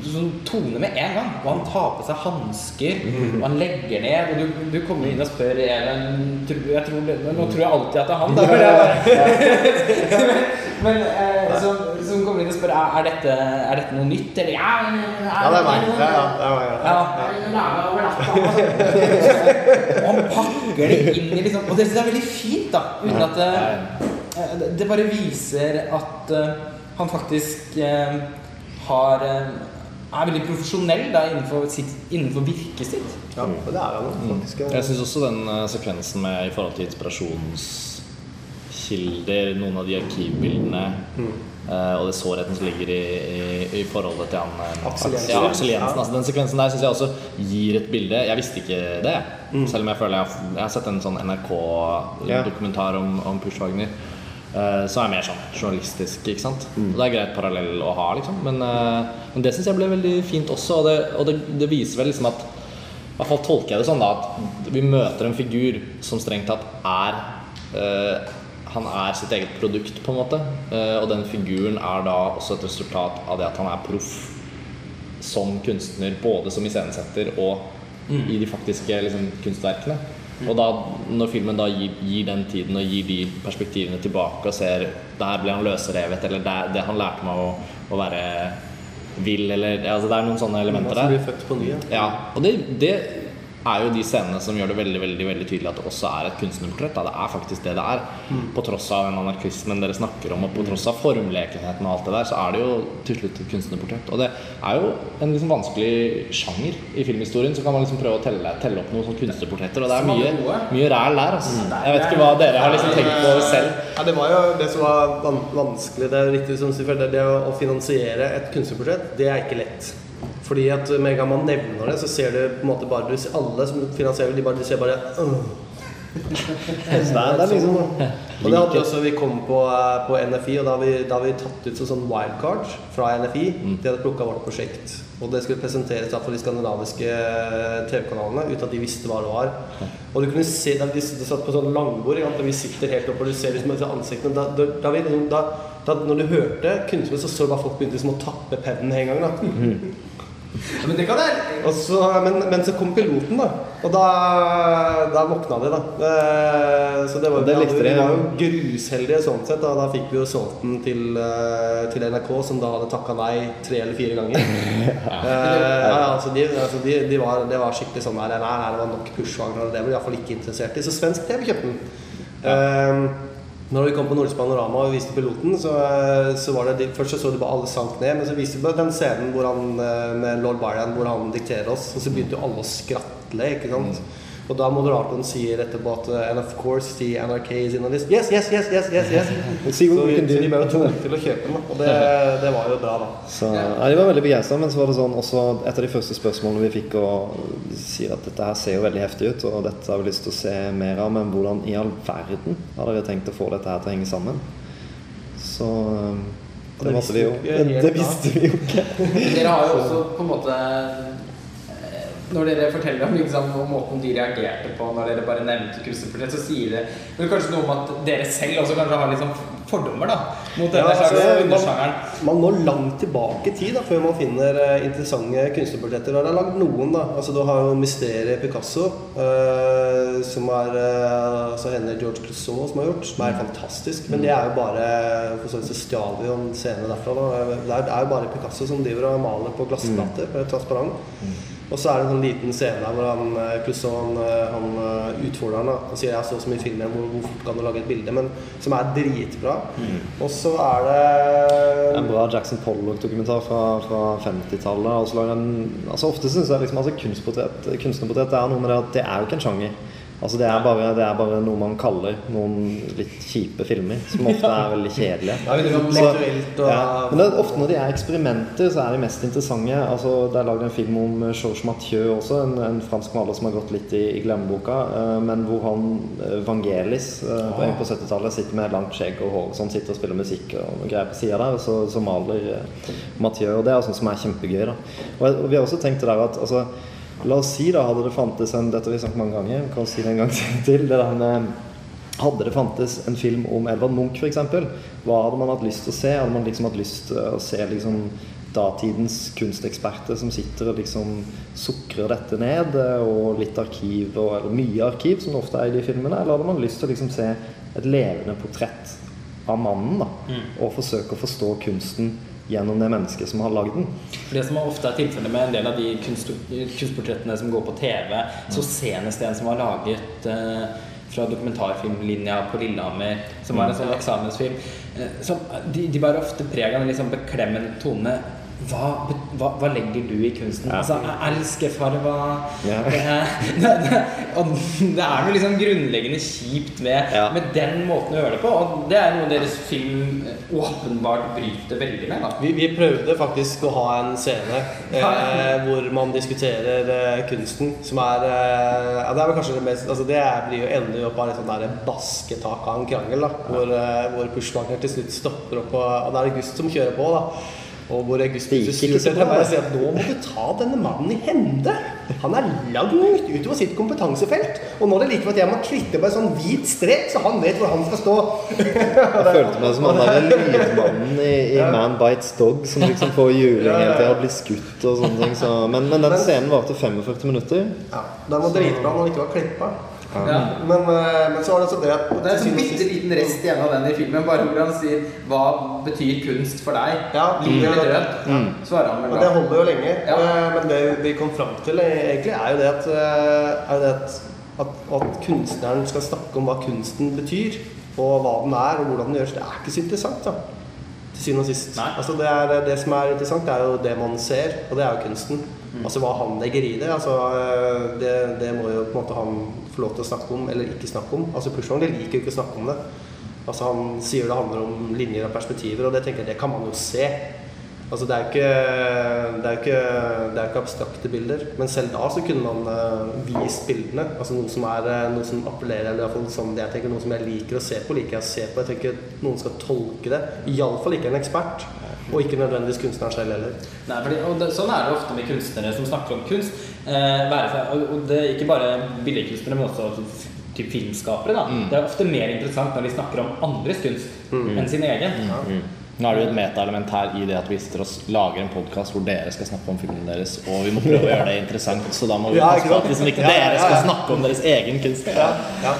sånn tone med en gang. Og han tar på seg hansker, og han legger ned. Og du, du kommer inn og spør Even jeg tror, Nå tror jeg alltid at det er han, da. Men men eh, som, som kommer inn og spør er, dette, er dette noe nytt, eller ja, Ja, det er meg. Ja, ja, det er meg. Ja. han pakker det inn i liksom Og det jeg er veldig fint, da. Uten at eh, det, det bare viser at eh, han faktisk eh, har eh, er veldig profesjonell da, innenfor, sitt, innenfor virket sitt. Ja, og det er han faktisk. faktisk. Jeg syns også den uh, sekvensen med i forhold til inspirasjonskilder, noen av de arkivbildene eh, og det sårheten som ligger i, i, i forholdet til han eh, Aksel Jensen. Ja, Aksel Jensen. Altså, den sekvensen der syns jeg også gir et bilde. Jeg visste ikke det, selv om jeg føler jeg har, jeg har sett en sånn NRK-dokumentar om, om Push Wagner. eh, Så er jeg mer sånn journalistisk, ikke sant. Og det er greit parallell å ha, liksom. Men, eh, men det syns jeg ble veldig fint også, og det, og det, det viser vel liksom at i hvert fall tolker jeg det sånn da at vi møter en figur som strengt tatt er eh, Han er sitt eget produkt, på en måte. Eh, og den figuren er da også et resultat av det at han er proff som kunstner, både som iscenesetter og i de faktiske liksom, kunstverkene. Og da, når filmen da gir, gir den tiden og gir de perspektivene tilbake og ser Der ble han løsrevet, eller der, det han lærte meg å, å være vill, eller altså, Det er noen sånne elementer der. Ja, og det, det er jo de scenene som gjør det veldig veldig, veldig tydelig at det også er et kunstnerportrett. Da. Det er faktisk det det er. På tross av den anarkismen dere snakker om, og på tross av formlekenheten og alt det der, så er det jo til slutt et kunstnerportrett. Og det er jo en liksom vanskelig sjanger i filmhistorien. Så kan man liksom prøve å telle, telle opp noen sånne kunstnerportretter, og det er mye, mye ræl der. Altså. Jeg vet ikke hva dere har liksom tenkt på selv. Ja, det var jo det som var vanskelig. Det er riktig som du sier, det, det å finansiere et kunstnerportrett, det er ikke lett. Fordi at med en gang man nevner det, så ser du på en måte bare Alle som finansierer, de, bare, de ser bare «Åh». Det liksom Og det hadde også Vi kom på, eh, på NFI, og da har vi, da vi tatt ut sånn, wildcard fra NFI. De hadde plukka vårt prosjekt. Og det skulle presenteres for de skandinaviske eh, TV-kanalene uten at de visste hva det var. Og du kunne se da de satt på sånn langbord, og vi sitter helt oppe, og du ser liksom ansiktene da, da, da, vi, da, da, Når du hørte kunstner, så så du bare folk begynte liksom å tappe pennen en gang. da Men det kan jeg og så, men, men så kom piloten, da. Og da, da våkna de, da. Eh, Så det var, det vi likte hadde- de, vi var jo grusheldige sånn sett. Da, da fikk vi jo solgt den til, eh, til NRK, som da hadde takka nei tre eller fire ganger. Eh, ja, ja, altså de, altså de, de var, det var skikkelig sånn der, Nei, nei, det var nok pushvagner, og det var vi iallfall ikke interessert i. Så svensk TV kjøpte den. Eh, når vi kom på Nordisk Panorama og viste piloten, så, eh, så var det Først så så du bare alle sank ned, men så viste vi den scenen han, eh, med lord Byron hvor han dikterer oss, og så begynte jo alle å skratle, ikke sant. Og da moderatoren sier etterpå at eh, And of course the NRK is in on this. Yes, yes, yes, yes, yes, yes. Så, we vi, can do. så de ble jo tvunget til å kjøpe den. Og det, det var jo bra, da. Så, ja, De var veldig begeistra, men så var det sånn også et av de første spørsmålene vi fikk, og de sier at dette her ser jo veldig heftig ut, og dette har vi lyst til å se mer av, men hvordan i all verden har dere tenkt å få dette her til å henge sammen? Så det, det visste vi jo ikke det, det visste vi jo ikke. Dere har jo også på en måte Når dere forteller om, liksom, om måten de reagerte på når dere bare nevnte kunstnerportrett, så sier det men kanskje noe om at dere selv også kanskje har liksom fordommer da, mot denne Ja, altså, undersjangeren. Man må langt tilbake i tid da, før man finner eh, interessante kunstnerportretter. Det er lagd noen, da. Altså, du har jo Mysteriet Picasso, eh, som er eh, altså henne George Clouseau som har gjort, som er fantastisk. Men det er jo bare For så vidt så stjal vi jo en scene derfra. Da. Det er, det er jo bare Picasso som driver og maler på glassplater, mm. transparent. Og så er det en sånn liten scene der hvor han, eh, Clouseau han, eh, han eh, utfordrer han og sier jeg så så mye filmer hvor, hvor fort kan du lage et bilde, men som er dritbra. Og så er det En bra Jackson Pollock-dokumentar fra, fra 50-tallet. og så lager han- Altså Ofte syns jeg liksom, altså kunstportrett, kunstnerportrett er noe med det at det er jo ikke en sjanger. Altså det er, bare, det er bare noe man kaller noen litt kjipe filmer, som ofte er veldig kjedelige. Så- ja, men det er ofte når de er eksperimenter, så er de mest interessante. Altså, det er lagd en film om Georges Mathieu også, en, en fransk maler som har gått litt i, i glemmeboka. eh, men hvor han, eh, Vangelis, eh, på, på 70-tallet sitter med langt skjegg og hår sånn, sitter og spiller musikk og greier på sida der, og så, så maler eh, Mathieu. Og det er sånt som er kjempegøy. da Og, og vi har også tenkt det der at altså, La oss si da hadde det fantes en Dette har vi sagt mange ganger, vi kan si det en gang til. Det der hadde det fantes en film om Edvard Munch f.eks., hva hadde man hatt lyst til å se? Hadde man liksom hatt lyst til å se liksom datidens kunsteksperter som sitter og liksom sukrer dette ned, og litt arkiv, og, eller mye arkiv, som det ofte er i de filmene? Eller hadde man lyst til å liksom se et levende portrett av mannen, da, og forsøke å forstå kunsten gjennom det mennesket som har lagd den? Det som ofte er tilfellet med en del av de kunst, kunstportrettene som går på TV, så senest en som var laget eh, fra dokumentarfilmlinja på Lillehammer, som var en sånn eksamensfilm. eh, Som, de, de bærer ofte preg av en litt sånn beklemmende tone. Hva, hva, hva legger du i kunsten? Ja. Altså, jeg elsker farva ja. det, det, Og det er noe liksom grunnleggende kjipt med, Ja. med den måten å gjøre det på. Og det er noe deres film eh, åpenbart bryter veldig med. Vi, vi prøvde faktisk å ha en scene eh, hvor man diskuterer eh, kunsten, som er eh, ja, Det er vel kanskje det mest altså Det blir jo endelig opp av litt sånn der basketak av en krangel, da, hvor, eh, hvor til slutt stopper opp, og, og det er August som kjører på. da og bra, bare det. at nå må du ta denne mannen i hende. Han er langt utover sitt kompetansefelt. Og nå er det like at jeg må kvitte en sånn hvit strek, så han vet hvor han skal stå. Jeg følte meg som han der lydmannen i, i Man Bites Dog som liksom får juling hele tida og blir skutt og sånne ting. Så, men, men den scenen varte 45 minutter. Ja, Den var dritbra når den ikke var klippa. Ja. Men, eh, men så var det også det at Det er en bitte liten rest igjen av den i filmen, bare hvor han sier 'Hva betyr kunst for deg?' Ja, Liv mm. eller død? Mm. Svarer han vel Men det holder jo lenge. Ja. Eh, Men det vi kom fram til, eh, egentlig er jo det at, jo det at, at, at kunstneren skal snakke om hva kunsten betyr, og hva den er, og hvordan den gjøres. Det er ikke så interessant, da. Til syvende og sist. Altså det, er, det som er interessant, det er jo det man ser, og det er jo kunsten. Altså hva han legger i det. Altså, eh, det, det må jo på en måte han få lov til å snakke om, eller ikke snakke om. Altså Pushwagner liker jo ikke å snakke om det. Altså Han sier det handler om linjer og perspektiver, og det tenker jeg det kan man jo se. Altså Det er jo ikke, ikke, ikke abstrakte bilder, men selv da så kunne man eh, vist bildene. Altså Noe som er eh, noe som appellerer, eller i hvert fall sånn jeg tenker, noe som jeg liker å se på. liker jeg å se på Jeg tenker noen skal tolke det. Iallfall ikke en ekspert, og ikke nødvendigvis kunstneren selv heller. Nei, fordi, og det, Sånn er det ofte med kunstnere som snakker om kunst. Eh, være seg, og, og det er ikke bare billedkunstnere, men også typ, filmskapere. Da. Det er ofte mer interessant når de snakker om andres kunst enn sin egen. Nå er det jo et metaelement her i det at vi sitter og lager en podkast hvor dere skal snakke om filmen deres, og vi må prøve å gjøre det interessant, så da må vi Ja, passe på at liksom ikke Ja, dere ja, skal ja. snakke om deres egen kunst. Ja, ja.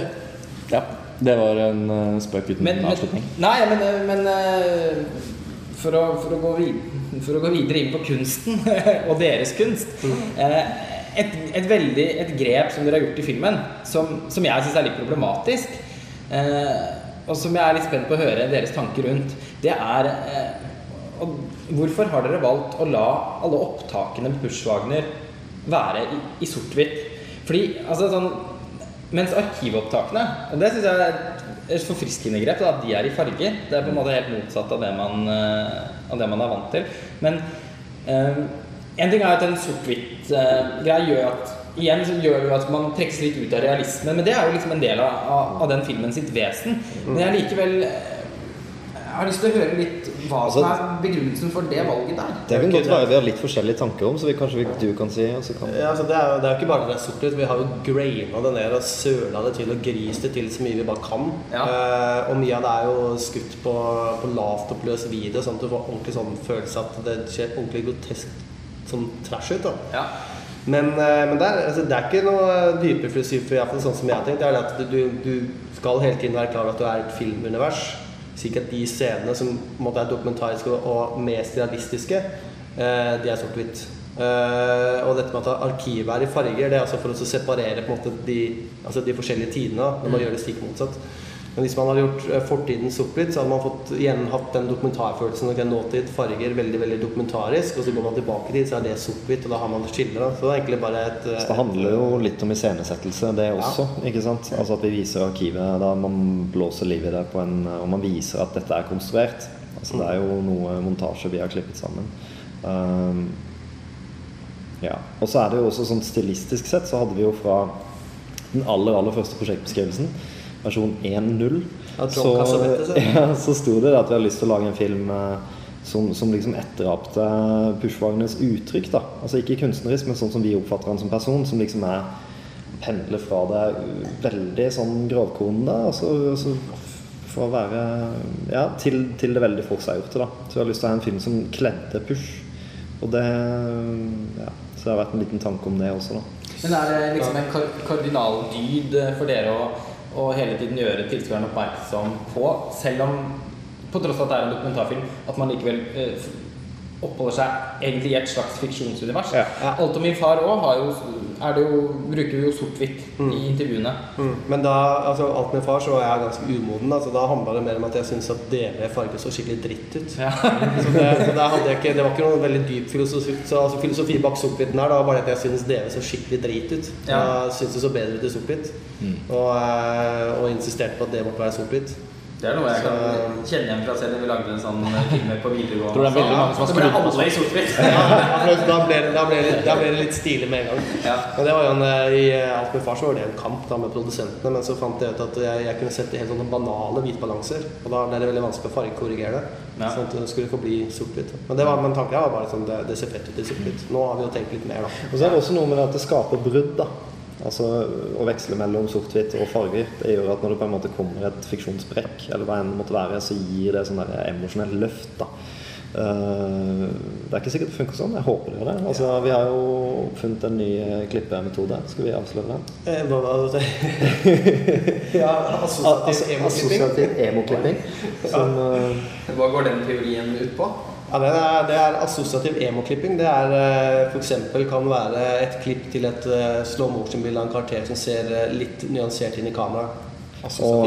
Ja, det var en uh, spøk uten Men, men, avslutning. nei, men, men eh, for, å, for, å gå vid, for å gå videre inn på kunsten og deres kunst eh, et, et, veldig, et grep som dere har gjort i filmen, som, som jeg syns er litt problematisk, eh, og som jeg er litt spent på å høre deres tanker rundt, det er eh, Hvorfor har dere valgt å la alle opptakene med Pushwagner være i, i sort-hvitt? Fordi altså sånn mens arkivopptakene, og det syns jeg er forfriskende grep, da, at de er i farge. Det er på en måte helt motsatt av det man, eh, av det man er vant til. Men eh, en ting er at en sort-hvitt-greie gjør at Igjen så gjør jo at man trekkes litt ut av realismen, men det er jo liksom en del av, av, av den filmen sitt vesen. Men jeg likevel eh, jeg har lyst til å høre litt hva som Altså- er begrunnelsen for det valget der. Det kan godt være vi har litt forskjellige tanker om, så vi, kanskje vi, du kan si og så kan... Ja, altså det, er, jo- det er jo ikke bare det er sort-hvitt. Vi har jo graina det ned og søla det til og grist det til så mye vi bare kan. Ja. Eh, og mye av det er jo skutt på, på lavt oppløs video, sånn at du får ordentlig sånn følelse at det ser ordentlig grotesk sånn trash ut. da. Ja. Men, eh, men det, er, altså, det er ikke noe dypere filosofi, i hvert fall sånn som jeg har tenkt. Det er at du, du skal hele tiden være klar over at du er et filmunivers. At de scenene som på en måte er dokumentariske og, mest realistiske, eh, de er sort-hvitt. Eh, og dette med at arkivet er i farger, det er altså for å separere på en måte de, altså de forskjellige tidene. Når man gjør det stikk motsatt. Men hvis man hadde gjort eh, fortiden sort-hvitt, så hadde man fått, igjen hatt den dokumentarfølelsen. Ok, nåtid, farger, veldig veldig dokumentarisk. Og så går man tilbake dit, så er det sort-hvitt, og da har man et skille. Så det er egentlig bare et eh, Så det handler jo litt om iscenesettelse, det også. ikke sant? Altså At vi viser arkivet da man blåser liv i det på en Og man viser at dette er konstruert. Altså Det er jo noe montasje vi har klippet sammen. Um, ja. Og så er det jo også sånn stilistisk sett så hadde vi jo fra den aller, aller første prosjektbeskrivelsen, versjon 1.0, så, ja. ja, så sto det at vi hadde lyst til å lage en film eh, som, som liksom etterapte Pushwagners uttrykk. da Altså ikke kunstnerisk, men sånn som vi oppfatter han som person. Som liksom er pendler fra det veldig sånn grovkornede, og så, og så for å være Ja, til, til det veldig forseggjorte, da. Så jeg har lyst til å ha en film som kledde Push. Og det Ja. Så det har vært en liten tanke om det også, da. Men er det liksom en kar kardinaldyd for dere å, å hele tiden gjøre tilskueren oppmerksom på, selv om på tross av at det er en dokumentarfilm, at man likevel eh, oppholder seg egentlig i et slags fiksjonsunivers? Ja. Alt om min far òg er det jo, bruker vi jo sort-hvitt i intervjuene. Mm. Men da, altså alt med far, så var jeg ganske umoden. Altså, da handla det mer om at jeg syntes at dere farger så skikkelig dritt ut. Ja. Så det, så hadde jeg ikke, det var ikke noen veldig dyp filosofi, så, altså, filosofi bak sort-hvitten her. Det var bare at jeg syntes dere så skikkelig drit ut. Ja. Da syntes det så bedre ut i sort-hvitt. Og, eh, og insisterte på at det måtte være sort-hvitt. Det er noe jeg kan kjenne igjen fra selv da vi lagde en sånn filmer på videregående. Tror det er veldig mange som har Så skrudd på alle i sort-hvitt. Ja, da ble, det- da, ble det, da ble det litt stilig med en gang. Ja. Men det var jo en, eh, I eh, Alt med far så var det en kamp da med produsentene, men så fant jeg ut at jeg, jeg kunne sette helt sånne banale hvitbalanser. Og da ble det veldig vanskelig å fargekorrigere det. Ja. Sånn at det skulle forbli sort-hvitt. Men det var, men tanken var bare sånn, det, det ser fett ut i sort-hvitt. Nå har vi jo tenkt litt mer, da. Og så er det også noe med at det skaper brudd. da Altså Å veksle mellom sort-hvitt og farger. Det gjør at når det på en måte kommer et fiksjonsbrekk, eller hva enn det måtte være, så gir det sånn emosjonelt løft. da Uh, Det er ikke sikkert det funker sånn. Jeg håper det gjør det. Altså, Vi har jo oppfunnet en ny eh, klippemetode. Skal vi avsløre den? Eh, hva var det? ja, assosiativ emoklipping. Assosiativ emoklipping. Som eh, Hva går den teorien ut på? Ja, det er, det er assosiativ emoklipping. Det er f.eks. for eksempel kan være et klipp til et eh, slow motion-bilde av en karakter som ser eh, litt nyansert inn i kameraet. Og,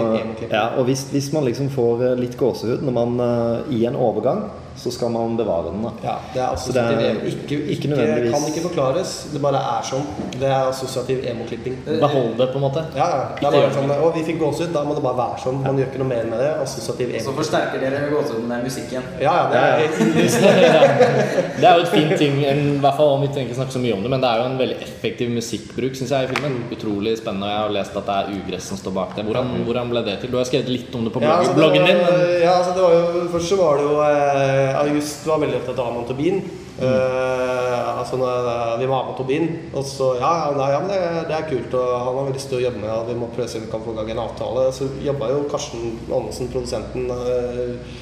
ja, og hvis, hvis man liksom får eh, litt gåsehud når man eh, i en overgang, så skal man bevare den. da Ja, det er Så det er assosiativ emo. Ikke, ikke ikke, nødvendigvis- kan ikke forklares. Det bare er sånn. Det er assosiativ emoklipping. Behold det, på en måte. Ja, ja. Det er bare sånn, Å, vi fikk gåsehud. Da må det bare være sånn. Man gjør ikke noe mer med det. Assosiativ Så forsterker dere gåsehuden med musikken. Ja, ja. Det er Det er jo et fint ting, en, i hvert fall om vi trenger ikke snakke så mye om det, men det er jo en veldig effektiv musikkbruk, syns jeg, i filmen. Utrolig spennende. og Jeg har lest at det er ugress som står bak det. Hvordan, hvordan ble det til? Du har skrevet litt om det på Ja, altså, det bloggen din. Men ja, altså, det var jo, først så var det jo eh, August var veldig opptatt av Amon Tobin. Mm. Uh, altså, eh, vi må ha med Tobin. Og så ja, nei, ja det, det er kult. Og han har veldig lyst til å jobbe med og vi må prøve å se om vi kan få i gang en avtale. Så jobba jo Karsten Andersen, produsenten. uh,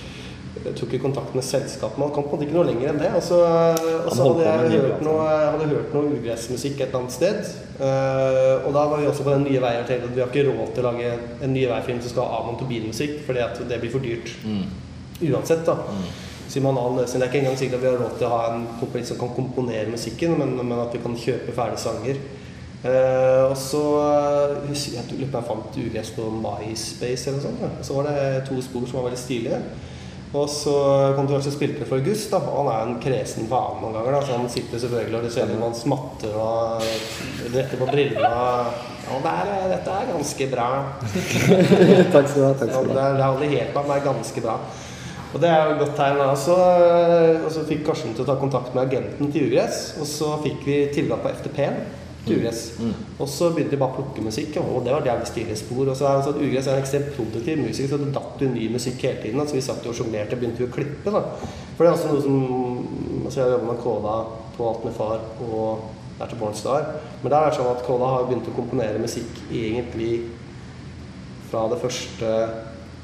tok i kontakt med selskapet, han kom på en måte ikke noe lenger enn det. Og så, hadde jeg hørt noe, hadde hørt noe ugressmusikk et eller annet sted. Uh, og da var vi også på den nye veien og tenkte at vi har ikke råd til å lage en nye vei-film som skal ha Amon Tobin-musikk, fordi at det blir for dyrt. Uansett, da. Så en annen løsning. Det er ikke engang sikkert at vi har råd til å ha en komponist som kan komponere musikken, men, men at vi kan kjøpe ferdige sanger. Eh, og så eh, jeg lurer på jeg fant ugress på MySpace eller noe sånt. ja. Så var det to spor som var veldig stilige. Og så kom det og spilte det for August, da. og han er en kresen faen noen ganger. da, Så han sitter selvfølgelig og det ser om han smatter og retter på brillene. Ja, det er, dette er ganske bra. Takk skal du ha. Takk skal du det ha. det er aldri helt bra, men det er ganske bra. Og det er jo et godt tegn. da. Så, og så fikk Karsten til å ta kontakt med agenten til Ugress, og så fikk vi tilgang på FTP-en til Ugress. Og så begynte de bare å plukke musikk, og det var jævlig stilige spor. Og så er sånn at Ugress er en ekstremt produktiv musiker, så det datt jo ny musikk hele tiden. Så vi satt jo og sjonglerte og begynte å klippe. da. For det er også noe som altså Jeg jobba med Kåda på Alt med far og der til Bornstar. Men der er det sånn at Kåda har begynt å komponere musikk egentlig fra det første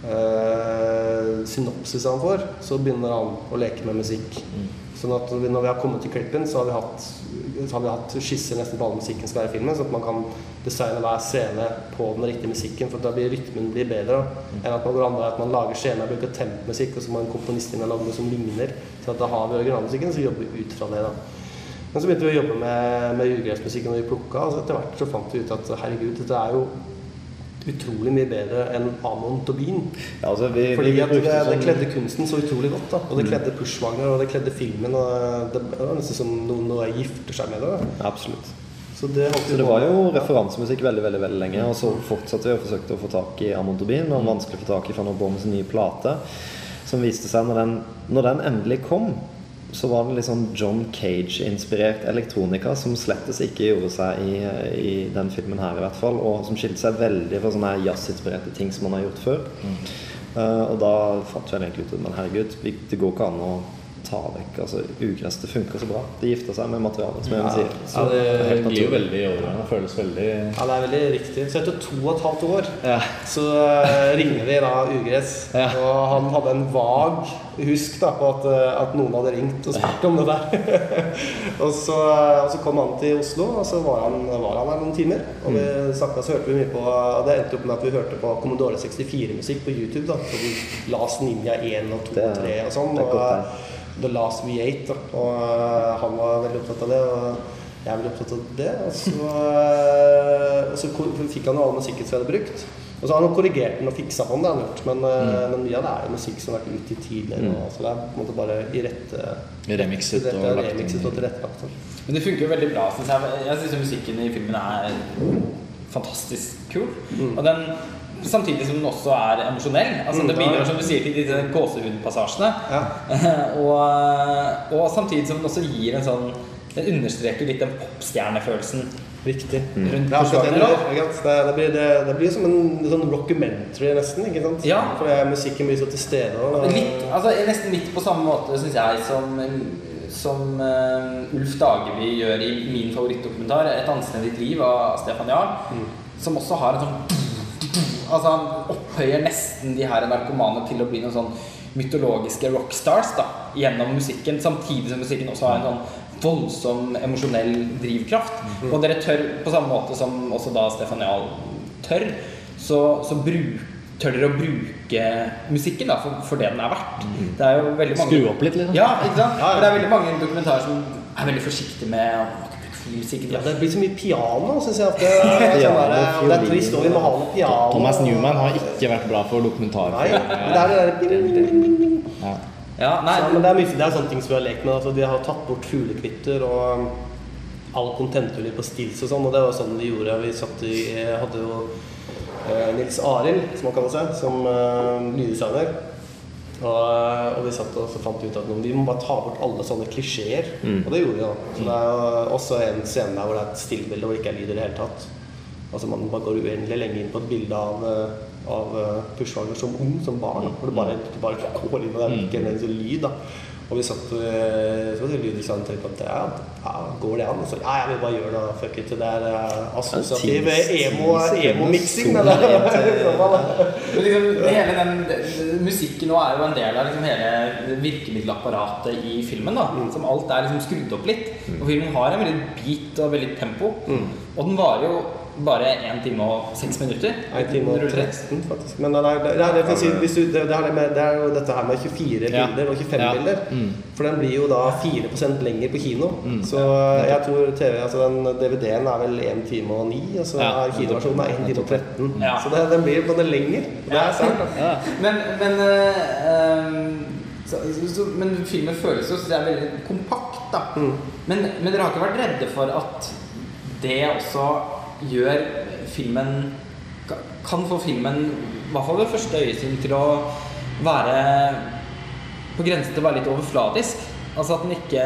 eh, synopsis han får, så begynner han å leke med musikk. Sånn at når vi- har kommet til klippen, så har vi hatt, har vi hatt skisser nesten på all musikken skal være i filmen, så at man kan designe hver scene på den riktige musikken, for da blir rytmen blir bedre. mm. Enn at man går andre at man lager skjema og bruker tempmusikk, og så må en komponist inn og lage noe som ligner. Så at da har vi originalmusikken, så jobber vi ut fra det. da. Men så begynte vi å jobbe med, med ugressmusikken, og vi plukka, og så etter hvert så fant vi ut at herregud, dette er jo utrolig mye bedre enn Amon Tobin. Ja, altså, vi, Fordi vi at det, brukte det sånn- kledde kunsten så utrolig godt. da Og det kledde Pushwagner, og det kledde filmen. Og det var nesten som noen noe gifter seg med det. da Absolutt. Så det, Så det var jo referansemusikk veldig veldig, veldig lenge. Og så fortsatte vi og forsøkte å få tak i Amon Tobin. Og vanskelig å få tak i fra sin nye plate. Som viste seg når den, når den endelig kom, så var det litt sånn John Cage-inspirert elektronika som slettes ikke gjorde seg i, i den filmen her, i hvert fall. Og som skilte seg veldig fra sånne jazzinspirerte ting som man har gjort før. Eh, og da fant vi egentlig ut at men herregud, det går ikke an å ta vekk altså, ugress. Det funker så bra. Det gifter seg med materialet, som Ja. sier. Ja, Så det blir glir jo veldig i. Det føles veldig Ja, det er veldig riktig. Så etter to og et halvt år Ja. så eh, ringer vi da Ugress. Ja. Og han hadde en vag husk da, på at, eh, at noen hadde ringt og spurt om det der. og, så, eh, og så kom han til Oslo, og så var han, var han her noen timer. Og vi snakka, så hørte vi mye på og Det endte opp med at vi hørte på Commodore 64-musikk på YouTube. da Last Ninja 1 og 2 og 3 og sånn. Og, godt, The Last V8. Da. Og eh, han var veldig opptatt av det. Og jeg er veldig opptatt av det. Og så, eh, og så fikk han jo all musikken som jeg hadde brukt. Og så har han korrigert den og fiksa på den, det har han gjort. Men, mm. men mye av det er jo musikk som har vært ute tidligere. Mm. så det er på en måte bare i rette remixet og remixet og tilrettelagt. Men det funker jo veldig bra. Synes jeg jeg syns musikken i filmen er fantastisk kul. Og den Samtidig som den også er emosjonell. Altså Mm, Det ja, ja. bidrar som du sier til disse gåsehudpassasjene. Ja. og, og samtidig som den også gir en sånn Den understreker litt den popstjernefølelsen Riktig. rundt Det er akkurat det det blir. Det, det, blir, det, det blir som en sånn rockumentary, nesten. ikke sant? Ja. For det er musikken blir så til stede. Og, Litt, altså Nesten litt på samme måte, syns jeg, som, som uh, Ulf Dageby gjør i min favorittdokumentar 'Et anstendig liv' av Stefan Jarl. Som også har en sånn Altså Han opphøyer nesten de her narkomane til å bli noen sånn mytologiske rockstars da, gjennom musikken, samtidig som musikken også har en sånn voldsom emosjonell drivkraft. Og dere tør, på samme måte som også da Stefan Jahl tør, så, så bruk, tør dere å bruke musikken da, for, for det den er verdt. Det er jo veldig mange Skru opp litt, liksom. Ja, ikke sant? Ja, ja. For det er veldig mange dokumentarer som er veldig forsiktige med å ikke bruke for mye musikk. Ja, det blir så mye piano, syns jeg. At det, er sånn der, og det er trist, og vi må ha noe piano. Thomas Newman har ikke vært bra for dokumentarer. Nei, men det er det der Ja. Ja, nei, Ja, men det er, mye, det er sånne ting som vi har lekt med. Altså, de har tatt bort fuglekvitter og um, all kontentuller på stills og sånn. Og det var sånn vi gjorde. Vi satt i, hadde jo eh, Nils Arild, som han kaller seg, som uh, lyddesigner. Og, og vi satt og så fant ut at vi må bare ta bort alle sånne klisjeer. Og det gjorde vi da. Så det er jo også en scene der hvor det er et stillbilde hvor det ikke er lyd i det hele tatt. Altså Man bare går uendelig lenge inn på et bilde av, eh, av eh, Pushwagner som ung, som barn. Hvor det bare, det bare går inn, og det er ikke en eneste lyd. da Og vi satt og lyddesigneren tenkte på at ja, ja, går det an? Og så ja, jeg vil bare gjøre det. Fuck it. Det er eh, assosiativ emo-miksing. Men liksom, hele den, den- musikken nå er jo en del av liksom hele virkemiddelapparatet i filmen. da Mm. Som alt er liksom skrudd opp litt. Og filmen har en veldig beat og veldig tempo. Mm. Og den varer jo bare 1 time og 6 minutter. En time og Den 13, faktisk. Men det er, det er, det er, si, du, det, er det, med, jo dette her med 24 Ja. bilder og 25 Ja. bilder. Mm. For den blir jo da 4% lenger på kino. Så jeg tror TV, altså den DVD-en er vel 1 time og 9, og så Ja. er kinoversjonen er 1 time og 13. Ja. Så det, den blir både lenger. Det er sant. Ja. Men, men, så, så, så, men filmen føles jo så det er veldig kompakt, da. Mm. Men, men dere har ikke vært redde for at det også gjør filmen Kan få filmen, i hvert fall ved første øyesyn, til å være på grensen til å være litt overfladisk? Altså at den ikke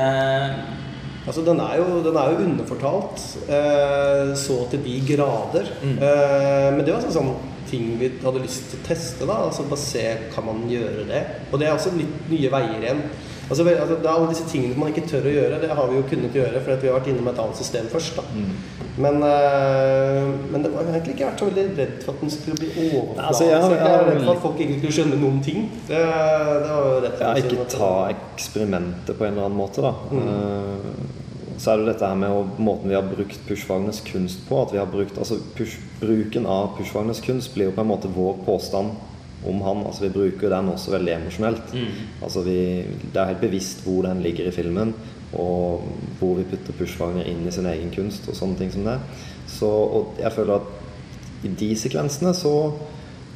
Altså, den er jo, den er jo underfortalt eh, så til de grader. Mm. Eh, men det var altså sånn ting vi hadde lyst til å teste. da, altså Bare se kan man gjøre det. Og det er også litt nye veier igjen. Altså, altså, det er alle disse tingene man ikke tør å gjøre, det har vi jo kunnet gjøre fordi vi har vært innom et annet system først. da. Mm. Men, eh, men det var har egentlig ikke vært så veldig redd for at den skulle bli overfladisk. Altså, jeg har- jeg, jeg har var redd for at folk ikke skulle skjønne noen ting. Det, det var jo rett og slett ikke sånn ta eksperimentet på en eller annen måte, da. Eh, Så er det jo dette her med å, måten vi har brukt Pushwagners kunst på. At vi har brukt, altså push, Bruken av Pushwagners kunst blir jo på en måte vår påstand om han. Altså Vi bruker den også veldig emosjonelt. Altså vi, Det er helt bevisst hvor den ligger i filmen, og hvor vi putter Pushwagner inn i sin egen kunst og sånne ting som det. Så, og jeg føler at i de sekvensene så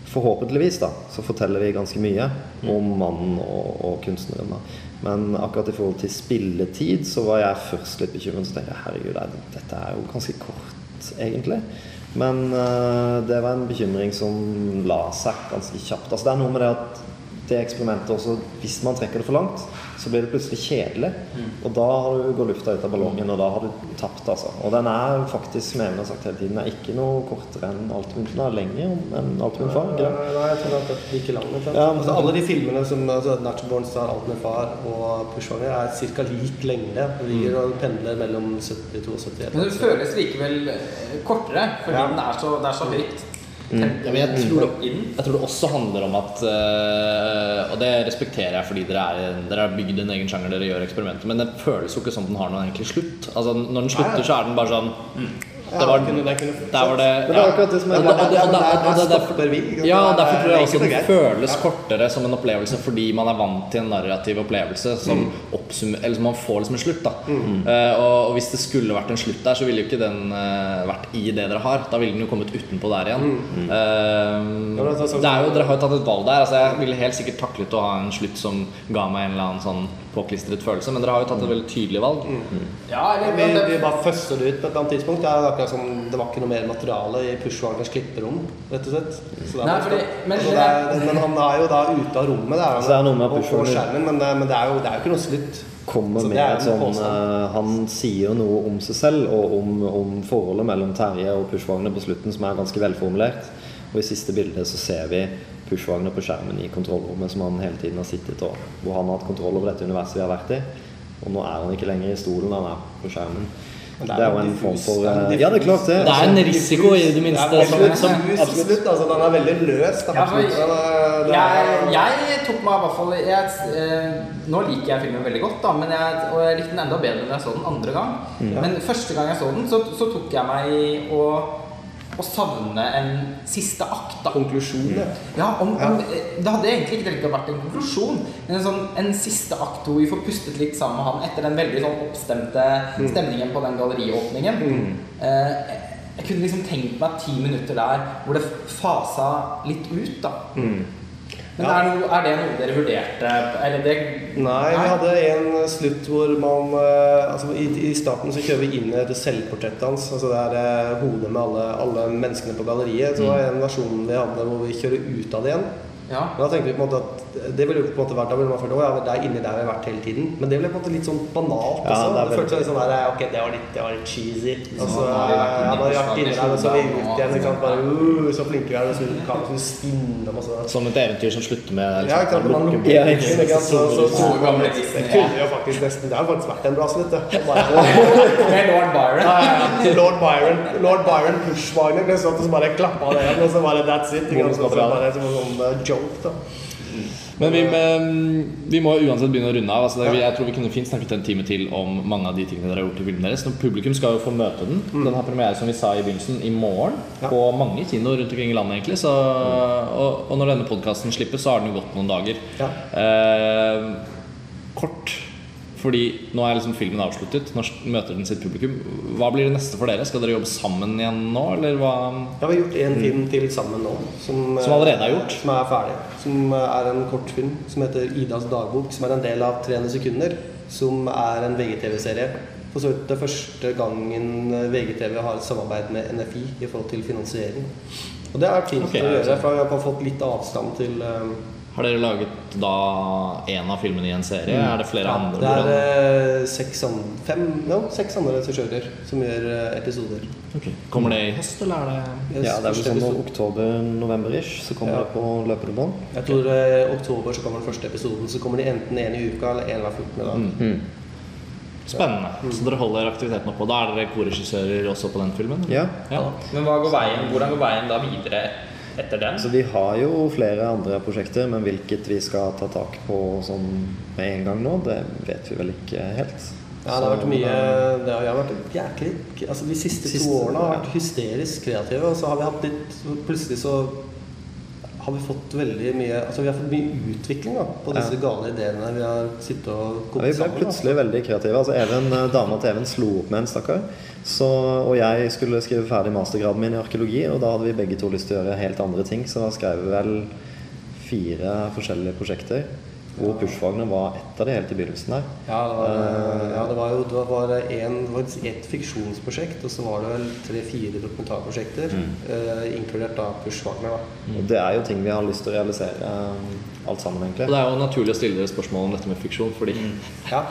Forhåpentligvis da, så forteller vi ganske mye om mannen og, og kunstneren. da. Men akkurat i forhold til spilletid så var jeg først litt bekymret. Så tenkte jeg herregud, dette er jo ganske kort, egentlig. Men eh, det var en bekymring som la seg ganske kjapt. Altså Det er noe med det at det eksperimentet også Hvis man trekker det for langt, så blir det plutselig kjedelig. Og da har du går lufta ut av ballongen, og da har du tapt, altså. Og den er faktisk, som Even har sagt hele tiden, er ikke noe kortere enn Altimund. Den er lenger enn Altimund far. Nei? Nei, jeg tror det er like lang. Ja, altså, alle de filmene som altså, Natural Born Star, Alt med far og Pushwanger er ca. lik lengde. De ligger og pendler mellom 72 og 71. Men det føles likevel kortere, fordi Ja. den er så, det er så høyt. Ja, men jeg tror, det, jeg tror det også handler om at øh, Og det respekterer jeg fordi dere, er, dere har bygd en egen sjanger, dere gjør eksperimenter, men det føles jo ikke som den har noen egentlig slutt. Altså Når den slutter, så er den bare sånn Ja, Det var, kunne- der var det Men det er akkurat det som er Der. Ja, og er- derfor tror jeg også Det den føles kortere som en opplevelse fordi man er vant til en narrativ opplevelse som Eller som man får liksom en slutt. da Eh, og, hvis det skulle vært en slutt der, så ville jo ikke den eh, vært i det dere har. Da ville den jo kommet utenpå der igjen. Eh, det sånn- det er jo, dere har jo tatt et valg der. Altså, jeg ville helt sikkert taklet å ha en slutt som ga meg en eller annen sånn påklistret følelse, men dere har jo tatt et veldig tydelig valg. Ja, eller, Vi, vi bare føsser det ut på et eller annet tidspunkt. Det, er akkurat som, det var ikke noe mer materiale i Pushwagners klipperom, rett og slett. Så det er Nei, fordi- men- altså, det er, men han er jo da ute av rommet, det er, han, det er noe med og skjermen, men, det, men det, er jo, det er jo ikke noe slutt. kommer Så med et sånn eh, Han sier noe om seg selv og om, om forholdet mellom Terje og Pushwagner på slutten som er ganske velformulert. Og i siste bilde så ser vi Pushwagner på skjermen i kontrollrommet som han hele tiden har sittet og hvor han har hatt kontroll over dette universet vi har vært i. Og nå er han ikke lenger i stolen, han er på skjermen. Men Det er jo en diffus- form for det er en eh, Ja, det er klart det. Det er en risiko i det minste. Det er Som, som, absolutt. altså. Den er veldig løs. Da. Ja, for- Den er- det er- jeg, jeg tok meg i hvert fall jeg, eh, Nå liker jeg filmen veldig godt, da, men jeg, og jeg likte den enda bedre når jeg så den andre gang. Men første gang jeg så den, så, så tok jeg meg i å, å savne en siste akt. da Konklusjon, ja. Ja, om, om, Det hadde egentlig ikke trengt å vært en konklusjon, men en, sånn, en siste akt hvor vi får pustet litt sammen med han etter den veldig sånn oppstemte stemningen på den galleriåpningen. Eh, jeg kunne liksom tenkt meg ti minutter der hvor det fasa litt ut, da. Men Ja. er, noe, er det noe dere vurderte? Eller det Nei, vi hadde en slutt hvor man eh, altså i, I starten så kjører vi inn etter et selvportrett hans. Altså det er eh, hodet med alle, alle menneskene på galleriet. Så var det en versjon vi hadde hvor vi kjører ut av det igjen. Ja. Men da tenkte vi på en måte at det ville jo på en måte vært Da ville man følt at ja, det er inni der vi har vært hele tiden. Men det ble på en måte litt sånn banalt Ja, også. det er Det, føltes litt sånn der Ok, det var litt, det var litt cheesy. Og så har vi vært ja, inni der, og så er vi Forsvaret ut igjen. Ikke sant? Bare uh, så flinke vi er, og så kan vi spinne og masse. som et eventyr som slutter med liksom, Ja, ikke sant? Man lukker Ja, ikke ikke sant? Så, så, så, Gode gamle det kunne jo faktisk nesten Det har faktisk vært en bra slutt, det. Med lord Byron. Ja, ja, ja. Lord Byron Lord Byron Pushwagner ble sånn at så bare klappa det igjen, og så bare that's it. Ikke sant? Så, så bare som en sånn uh, joke, da. Men vi, men vi må uansett begynne å runde av. Altså, det, jeg tror vi kunne fint snakket en time til om mange av de tingene dere har gjort i filmen deres. Når publikum skal jo få møte den. Den har premiere som vi sa i begynnelsen i morgen Ja. på mange kinoer rundt omkring i landet. egentlig så, og, og når denne podkasten slippes, så har den jo gått noen dager. Ja. Eh, kort. Fordi nå er liksom filmen avsluttet. Nå møter den sitt publikum. Hva blir det neste for dere? Skal dere jobbe sammen igjen nå, eller hva? Ja, vi har gjort en film til sammen nå. Som, Som allerede er gjort? Som er ferdig. Som er en kortfilm som heter 'Idas dagbok', som er en del av 300 sekunder. Som er en VGTV-serie. For så vidt det første gangen VGTV har et samarbeid med NFI i forhold til finansiering. Og det er fint okay, å gjøre, for vi har fått litt avstand til eh, Har dere laget da en av filmene i en serie? Er det flere andre? Det er eh, seks, an, fem, no, seks andre regissører som gjør eh, episoder. Okay. Kommer det i høst, eller er det Ja, det er vel sånn oktober-november-ish, så kommer Ja. det på løpende bånd. Jeg tror eh, oktober så kommer den første episoden. Så kommer de enten en i uka eller en hver 14. dag. Mm. Spennende. Så dere holder aktiviteten oppe. Og da er dere korregissører også på den filmen? Ja. ja. Men hva går veien, hvordan går veien da videre etter den? Så vi har jo flere andre prosjekter, men hvilket vi skal ta tak på sånn med en gang nå, det vet vi vel ikke helt. Ja, det har vært mye det har, har vært jæklig altså De siste, Siste, to årene har vært hysterisk kreative. Og så har vi hatt litt Plutselig så har vi fått veldig mye Altså vi har fått mye utvikling da på disse Ja. gale ideene vi har sittet og Ja, vi ble sammen. plutselig veldig kreative. Altså Even, eh, Dama til Even slo opp med en, stakkar. Så, og jeg skulle skrive ferdig mastergraden min i arkeologi, og da hadde vi begge to lyst til å gjøre helt andre ting, så da skrev vi vel fire forskjellige prosjekter. Hvor Pushfagene var ett av de helt i begynnelsen der. Ja, det var, ja, det var jo det var en, det var et fiksjonsprosjekt, og så var det vel tre-fire dokumentarprosjekter, Mm. eh, inkludert da Pushfagene. da. Og det er jo ting vi har lyst til å realisere eh, alt sammen, Og det er jo naturlig å stille dere spørsmål om dette med fiksjon, fordi Ja.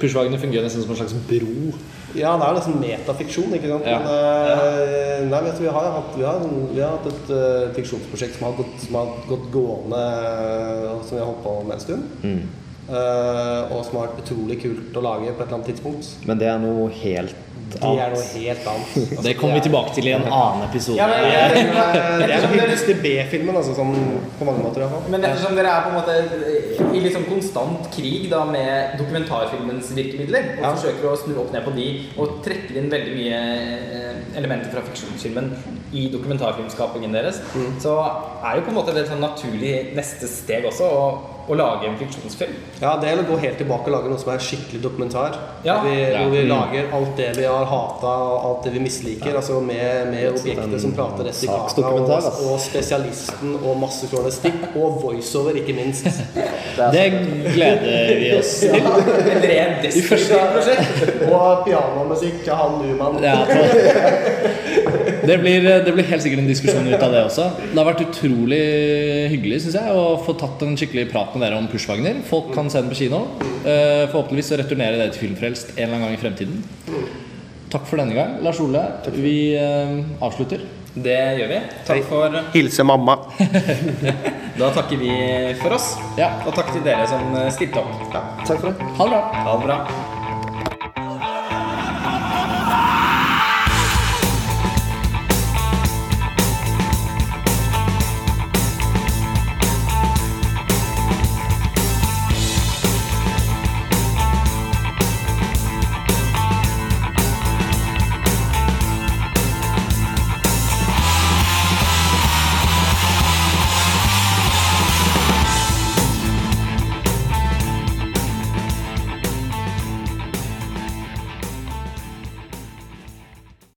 Pushwagner fungerer nesten som en slags bro. Ja, det er nesten metafiksjon, ikke sant. Ja. Men, eh, nei, vet du, vi har hatt, vi har, vi har hatt et uh, fiksjonsprosjekt som har gått, som har gått gående, eh, som vi har holdt på med en stund. Mm. Eh, og som har vært utrolig kult å lage på et eller annet tidspunkt. Men det er noe helt annet. Det er noe helt annet. Altså, Det kommer vi tilbake til i en annen episode. Ja, men, Det er, det er den hylleste B-filmen, altså, sånn, på mange måter iallfall. Men ettersom dere er på en måte i liksom konstant krig da med dokumentarfilmens virkemidler, og Ja. forsøker å snu opp ned på de, og trekker inn veldig mye eh, elementer fra fiksjonsfilmen i dokumentarfilmskapingen deres, så er jo på en måte det et sånn naturlig neste steg også å, å lage en fiksjonsfilm. Ja, det er å gå helt tilbake og lage noe som er skikkelig dokumentar. Ja. Vi, Ja. hvor vi Mm. lager alt det vi har hata og alt det vi misliker. Altså med, med objekter som prater rett i kaka, og, og spesialisten og masse journalistikk. Og voiceover, ikke minst. Det gleder vi oss til. Et rent destruktivt prosjekt. Og pianomusikk av han Numan. Ja, det, blir, det blir helt sikkert en diskusjon ut av det også. Det har vært utrolig hyggelig synes jeg, å få tatt en skikkelig prat med dere om Pushwagner. Folk kan se den på kino. Eh, Forhåpentligvis så returnerer dere til Filmfrelst en eller annen gang i fremtiden. Takk for denne gang. Lars Ole, vi eh, avslutter. Det gjør vi. Takk for Hilse mamma. Da takker vi for oss. Ja, Og takk til dere som stilte opp. Takk for det. ha det bra. Ha det bra.